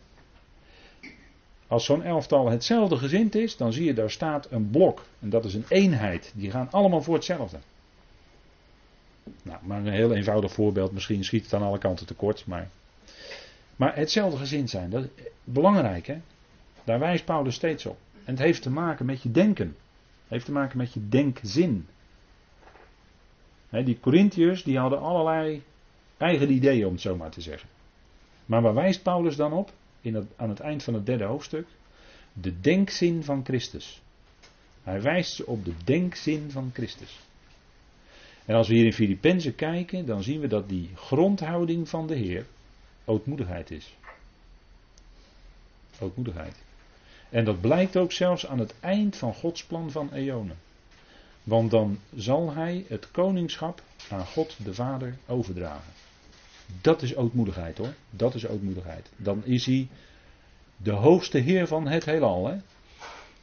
Als zo'n elftal hetzelfde gezind is, dan zie je daar staat een blok. En dat is een eenheid. Die gaan allemaal voor hetzelfde. Nou, maar een heel eenvoudig voorbeeld. Misschien schiet het aan alle kanten tekort. Maar, maar hetzelfde gezind zijn. Dat is belangrijk hè. Daar wijst Paulus steeds op. En het heeft te maken met je denken. Het heeft te maken met je denkzin. Die Corinthiërs die hadden allerlei eigen ideeën om het zo maar te zeggen. Maar waar wijst Paulus dan op? in aan het eind van het derde hoofdstuk. De denkzin van Christus. Hij wijst ze op de denkzin van Christus. En als we hier in Filippenzen kijken, dan zien we dat die grondhouding van de Heer ootmoedigheid is. Ootmoedigheid. En dat blijkt ook zelfs aan het eind van Gods plan van eonen. Want dan zal hij het koningschap aan God de Vader overdragen. Dat is ootmoedigheid hoor. Dat is ootmoedigheid. Dan is hij de hoogste Heer van het heelal. Hè?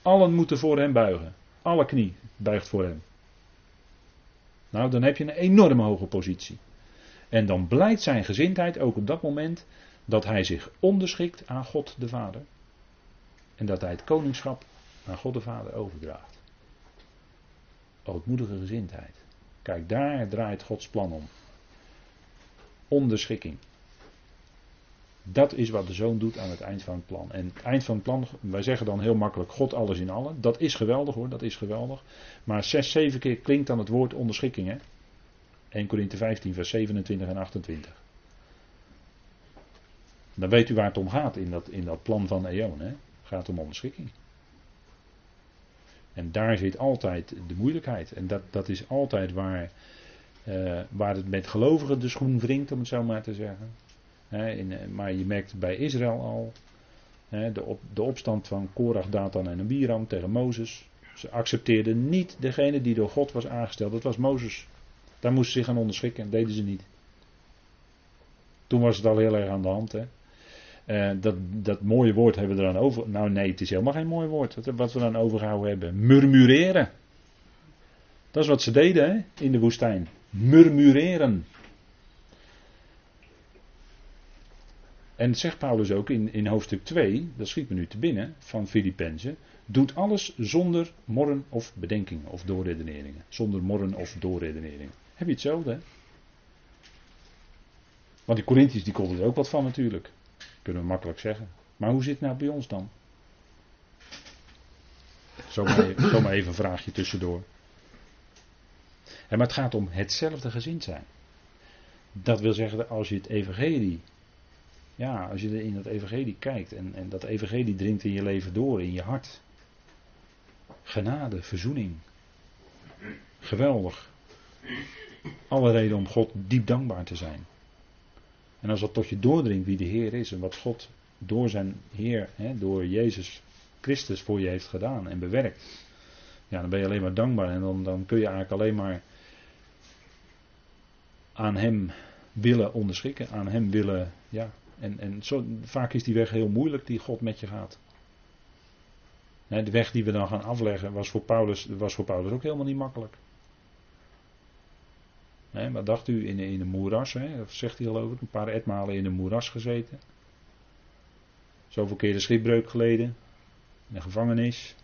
Allen moeten voor hem buigen. Alle knie buigt voor hem. Nou, dan heb je een enorm hoge positie. En dan blijkt zijn gezindheid ook op dat moment dat hij zich onderschikt aan God de Vader. En dat hij het koningschap aan God de Vader overdraagt. Ootmoedige gezindheid. Kijk, daar draait Gods plan om onderschikking. Dat is wat de zoon doet aan het eind van het plan. En het eind van het plan, wij zeggen dan heel makkelijk God alles in allen. Dat is geweldig hoor, dat is geweldig. Maar zes, zeven keer klinkt dan het woord onderschikking hè. 1 Korinthe 15 vers 27 en 28. Dan weet u waar het om gaat in dat, in dat plan van Eon. Hè? Het gaat om onderschikking. En daar zit altijd de moeilijkheid. En dat, dat is altijd waar uh, waar het met gelovigen de schoen wringt, om het zo maar te zeggen. in, eh, maar je merkt bij Israël al de, op, de, opstand van Korach, Datan en Abiram tegen Mozes. Ze accepteerden niet degene die door God was aangesteld. Dat was Mozes. Daar moesten ze zich aan onderschikken. deden ze niet. Toen was het al heel erg aan de hand. Hè. Uh, dat, dat mooie woord hebben we eraan over. Nou nee, het is helemaal geen mooi woord. Wat, wat we dan overgehouden hebben. Murmureren. Dat is wat ze deden hè, in de woestijn murmureren. En zegt Paulus ook in, in hoofdstuk 2, dat schiet me nu te binnen, van Filippenzen, doet alles zonder morren of bedenkingen of doorredeneringen. Zonder morren of doorredeneringen. Heb je hetzelfde, hè? Want die Corinthiërs die konden er ook wat van natuurlijk. Kunnen we makkelijk zeggen. Maar hoe zit het nou bij ons dan? Zomaar, [COUGHS] zomaar even een vraagje tussendoor maar het gaat om hetzelfde gezind zijn. Dat wil zeggen als je het evangelie, ja, als je in dat evangelie kijkt en, en dat evangelie dringt in je leven door, in je hart. Genade, verzoening. Geweldig. Alle reden om God diep dankbaar te zijn. En als dat tot je doordringt wie de Heer is en wat God door zijn Heer, hè, door Jezus Christus voor je heeft gedaan en bewerkt. Ja, dan ben je alleen maar dankbaar en dan, dan kun je eigenlijk alleen maar aan hem willen onderschikken, aan hem willen, ja. En, en zo, vaak is die weg heel moeilijk die God met je gaat. de weg die we dan gaan afleggen was voor Paulus, was voor Paulus ook helemaal niet makkelijk. Wat dacht u in, in een moeras, hè? dat zegt hij geloof ik, een paar etmalen in een moeras gezeten. Zoveel keer de schipbreuk geleden. in de gevangenis.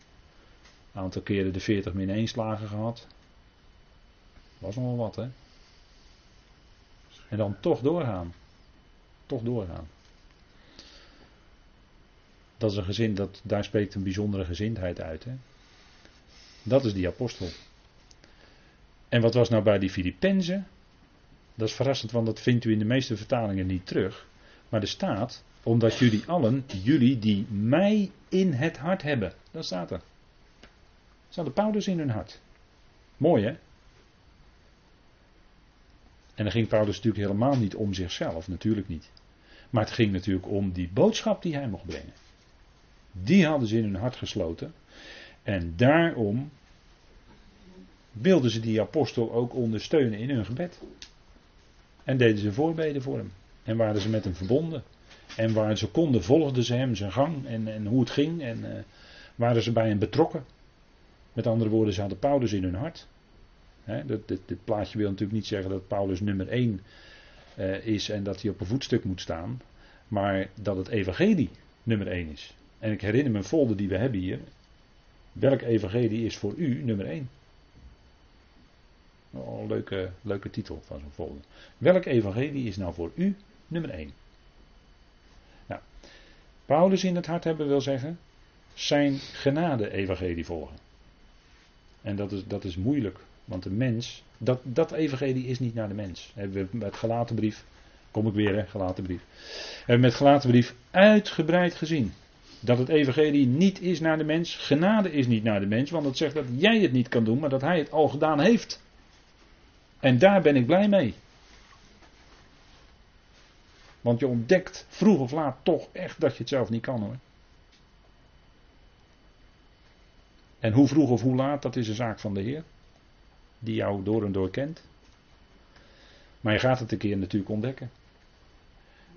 Een aantal keren de 40 min 1 slagen gehad. Was nog wel wat, hè? En dan toch doorgaan. Toch doorgaan. Dat is een gezin, dat, daar spreekt een bijzondere gezindheid uit. Hè? Dat is die apostel. En wat was nou bij die Filippenzen? Dat is verrassend, want dat vindt u in de meeste vertalingen niet terug. Maar er staat, omdat jullie allen, jullie die mij in het hart hebben. Dat staat er. Ze hadden Paulus in hun hart. Mooi hè? En dan ging Paulus natuurlijk helemaal niet om zichzelf, natuurlijk niet. Maar het ging natuurlijk om die boodschap die hij mocht brengen. Die hadden ze in hun hart gesloten. En daarom wilden ze die apostel ook ondersteunen in hun gebed. En deden ze voorbeden voor hem. En waren ze met hem verbonden. En waar ze konden volgden ze hem zijn gang en, en hoe het ging. En uh, waren ze bij hem betrokken. Met andere woorden, ze hadden Paulus in hun hart. dit, dit, dit, plaatje wil natuurlijk niet zeggen dat Paulus nummer 1 uh, eh, is en dat hij op een voetstuk moet staan. Maar dat het evangelie nummer 1 is. En ik herinner me een folder die we hebben hier. Welk evangelie is voor u nummer 1? Een leuke, leuke titel van zo'n folder. Welk evangelie is nou voor u nummer 1? Nou, Paulus in het hart hebben wil zeggen, zijn genade-evangelie volgen. En dat is, dat is moeilijk, want de mens, dat, dat evangelie is niet naar de mens. Hebben we met gelaten brief, kom ik weer hè, gelaten brief. Hebben we met gelaten brief uitgebreid gezien. Dat het evangelie niet is naar de mens, genade is niet naar de mens, want het zegt dat jij het niet kan doen, maar dat hij het al gedaan heeft. En daar ben ik blij mee. Want je ontdekt vroeg of laat toch echt dat je het zelf niet kan hoor. En hoe vroeg of hoe laat, dat is een zaak van de Heer. Die jou door en door kent. Maar je gaat het een keer natuurlijk ontdekken.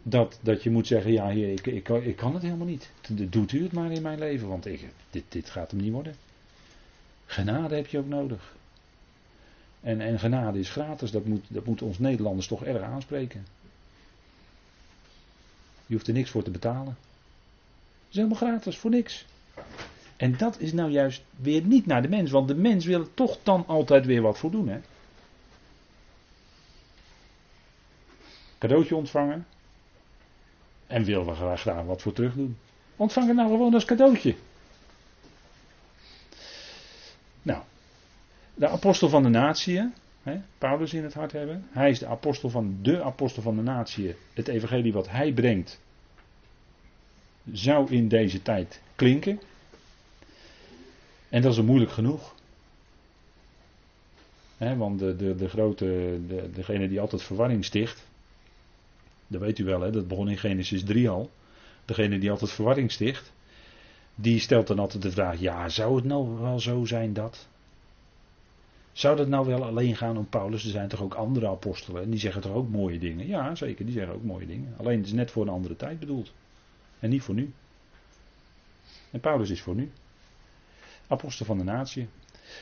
Dat, dat je moet zeggen, ja heer, ik, ik, ik kan het helemaal niet. Doet u het maar in mijn leven, want ik, dit, dit gaat hem niet worden. Genade heb je ook nodig. En, en genade is gratis, dat moet, dat moet ons Nederlanders toch erg aanspreken. Je hoeft er niks voor te betalen. Het is helemaal gratis, voor niks. En dat is nou juist weer niet naar de mens, want de mens wil er toch dan altijd weer wat voor doen. Hè? Cadeautje ontvangen. En wil we graag, wat voor terug doen. Ontvang het nou gewoon als cadeautje. Nou, de apostel van de natie, Paulus in het hart hebben. Hij is de apostel van de apostel van de natie. Het evangelie wat hij brengt, zou in deze tijd klinken. En dat is een moeilijk genoeg. want de, de, de grote, de, degene die altijd verwarring sticht, dat weet u wel, hè, dat begon in Genesis 3 al. Degene die altijd verwarring sticht, die stelt dan altijd de vraag: ja, zou het nou wel zo zijn dat? Zou dat nou wel alleen gaan om Paulus? Er zijn toch ook andere apostelen en die zeggen toch ook mooie dingen? Ja, zeker, die zeggen ook mooie dingen. Alleen het is net voor een andere tijd bedoeld. En niet voor nu. En Paulus is voor nu. Apostel van de natie.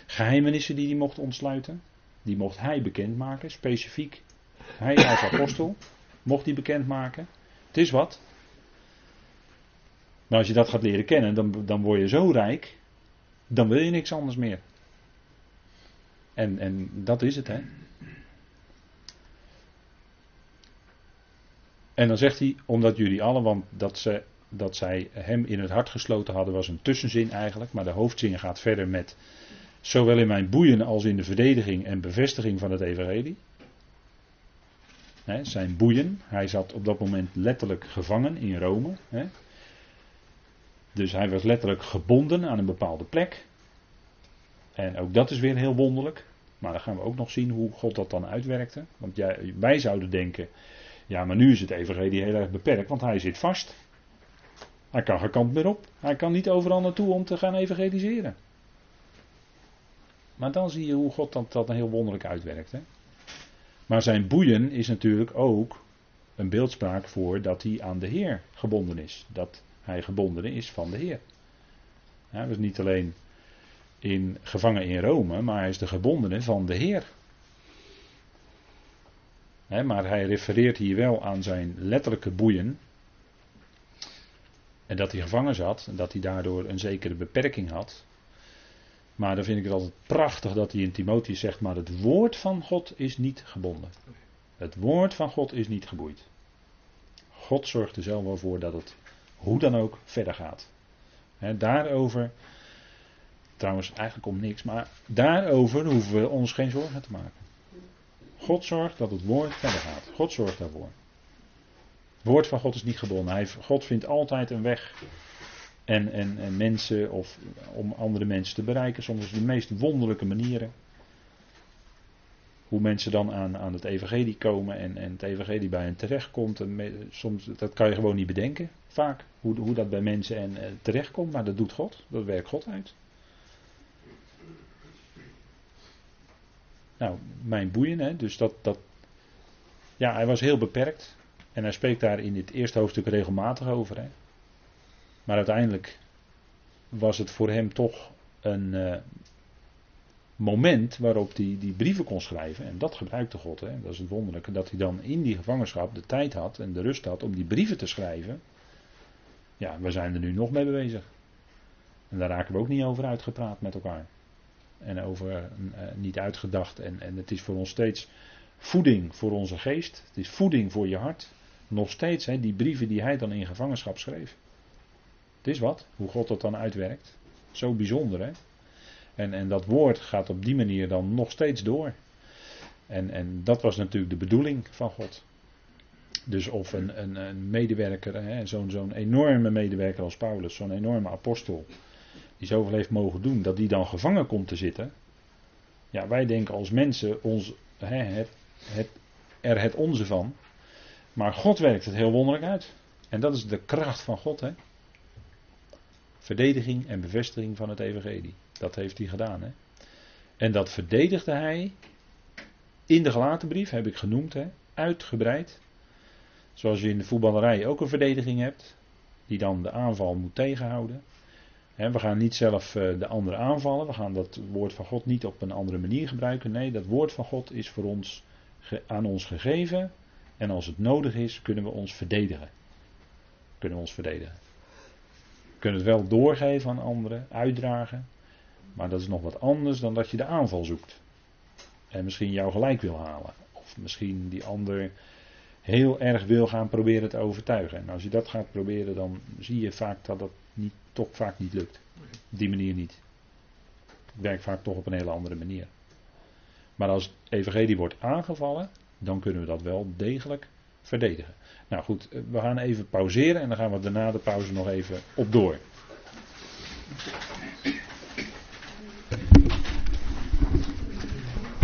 Geheimenissen die hij mocht ontsluiten, die mocht hij bekendmaken, specifiek. Hij als apostel mocht hij bekendmaken. Het is wat. Maar als je dat gaat leren kennen, dan, dan word je zo rijk, dan wil je niks anders meer. En, en dat is het, hè. En dan zegt hij, omdat jullie allen, want dat, ze, dat zij hem in het hart gesloten hadden, was een tussenzin eigenlijk. Maar de hoofdzin gaat verder met, zowel in mijn boeien als in de verdediging en bevestiging van het evangelie. Zijn boeien, hij zat op dat moment letterlijk gevangen in Rome. Dus hij was letterlijk gebonden aan een bepaalde plek. En ook dat is weer heel wonderlijk. Maar dan gaan we ook nog zien hoe God dat dan uitwerkte. Want wij zouden denken, ja maar nu is het evangelie heel erg beperkt, want hij zit vast. Hij kan geen kant meer op. Hij kan niet overal naartoe om te gaan evangeliseren. Maar dan zie je hoe God dat, dat heel wonderlijk uitwerkt. Maar zijn boeien is natuurlijk ook een beeldspraak voor dat hij aan de Heer gebonden is. Dat hij gebonden is van de Heer. Ja, dus niet alleen in, gevangen in Rome, maar hij is de gebondene van de Heer. maar hij refereert hier wel aan zijn letterlijke boeien. En dat hij gevangen zat en dat hij daardoor een zekere beperking had. Maar dan vind ik het altijd prachtig dat hij in Timotheus zegt, maar het woord van God is niet gebonden. Het woord van God is niet geboeid. God zorgt er zelf wel voor dat het hoe dan ook verder gaat. daarover, trouwens eigenlijk om niks, maar daarover hoeven we ons geen zorgen te maken. God zorgt dat het woord verder gaat. God zorgt daarvoor. Het woord van God is niet gebonden. Hij, God vindt altijd een weg. En, en, en mensen, of om andere mensen te bereiken, soms de meest wonderlijke manieren. Hoe mensen dan aan, aan het evangelie komen en, en het evangelie bij hen terechtkomt. En soms, dat kan je gewoon niet bedenken, vaak. Hoe, hoe dat bij mensen en, uh, terechtkomt, maar dat doet God. Dat werkt God uit. Nou, mijn boeien, hè, dus dat, dat. Ja, hij was heel beperkt. En hij spreekt daar in dit eerste hoofdstuk regelmatig over. Hè. Maar uiteindelijk was het voor hem toch een uh, moment waarop hij die brieven kon schrijven. En dat gebruikte God. Hè. Dat is het wonderlijke. Dat hij dan in die gevangenschap de tijd had en de rust had om die brieven te schrijven. Ja, we zijn er nu nog mee bezig. En daar raken we ook niet over uitgepraat met elkaar. En over uh, niet uitgedacht. En, en het is voor ons steeds voeding voor onze geest. Het is voeding voor je hart. Nog steeds, hè, die brieven die hij dan in gevangenschap schreef. Het is wat, hoe God dat dan uitwerkt. Zo bijzonder, hè? En, en dat woord gaat op die manier dan nog steeds door. En, en dat was natuurlijk de bedoeling van God. Dus of een, een, een medewerker, zo'n zo'n enorme medewerker als Paulus, zo'n enorme apostel, die zoveel heeft mogen doen, dat die dan gevangen komt te zitten. Ja, wij denken als mensen ons, hè, het, er het onze van. Maar God werkt het heel wonderlijk uit. En dat is de kracht van God. Hè? Verdediging en bevestiging van het evangelie. Dat heeft hij gedaan. Hè? En dat verdedigde hij in de gelaten brief, heb ik genoemd, hè? uitgebreid. Zoals je in de voetballerij ook een verdediging hebt, die dan de aanval moet tegenhouden. We gaan niet zelf eh, de andere aanvallen, we gaan dat woord van God niet op een andere manier gebruiken. Nee, dat woord van God is voor ons, aan ons gegeven. En als het nodig is, kunnen we ons verdedigen. Kunnen we ons verdedigen. We kunnen het wel doorgeven aan anderen, uitdragen. Maar dat is nog wat anders dan dat je de aanval zoekt. En misschien jou gelijk wil halen. Of misschien die ander heel erg wil gaan proberen te overtuigen. En als je dat gaat proberen, dan zie je vaak dat dat niet, toch vaak niet lukt. Op die manier niet. Het werkt vaak toch op een hele andere manier. Maar als het evangelie wordt aangevallen, dan kunnen we dat wel degelijk verdedigen. Nou goed, we gaan even pauzeren en dan gaan we daarna de pauze nog even op door.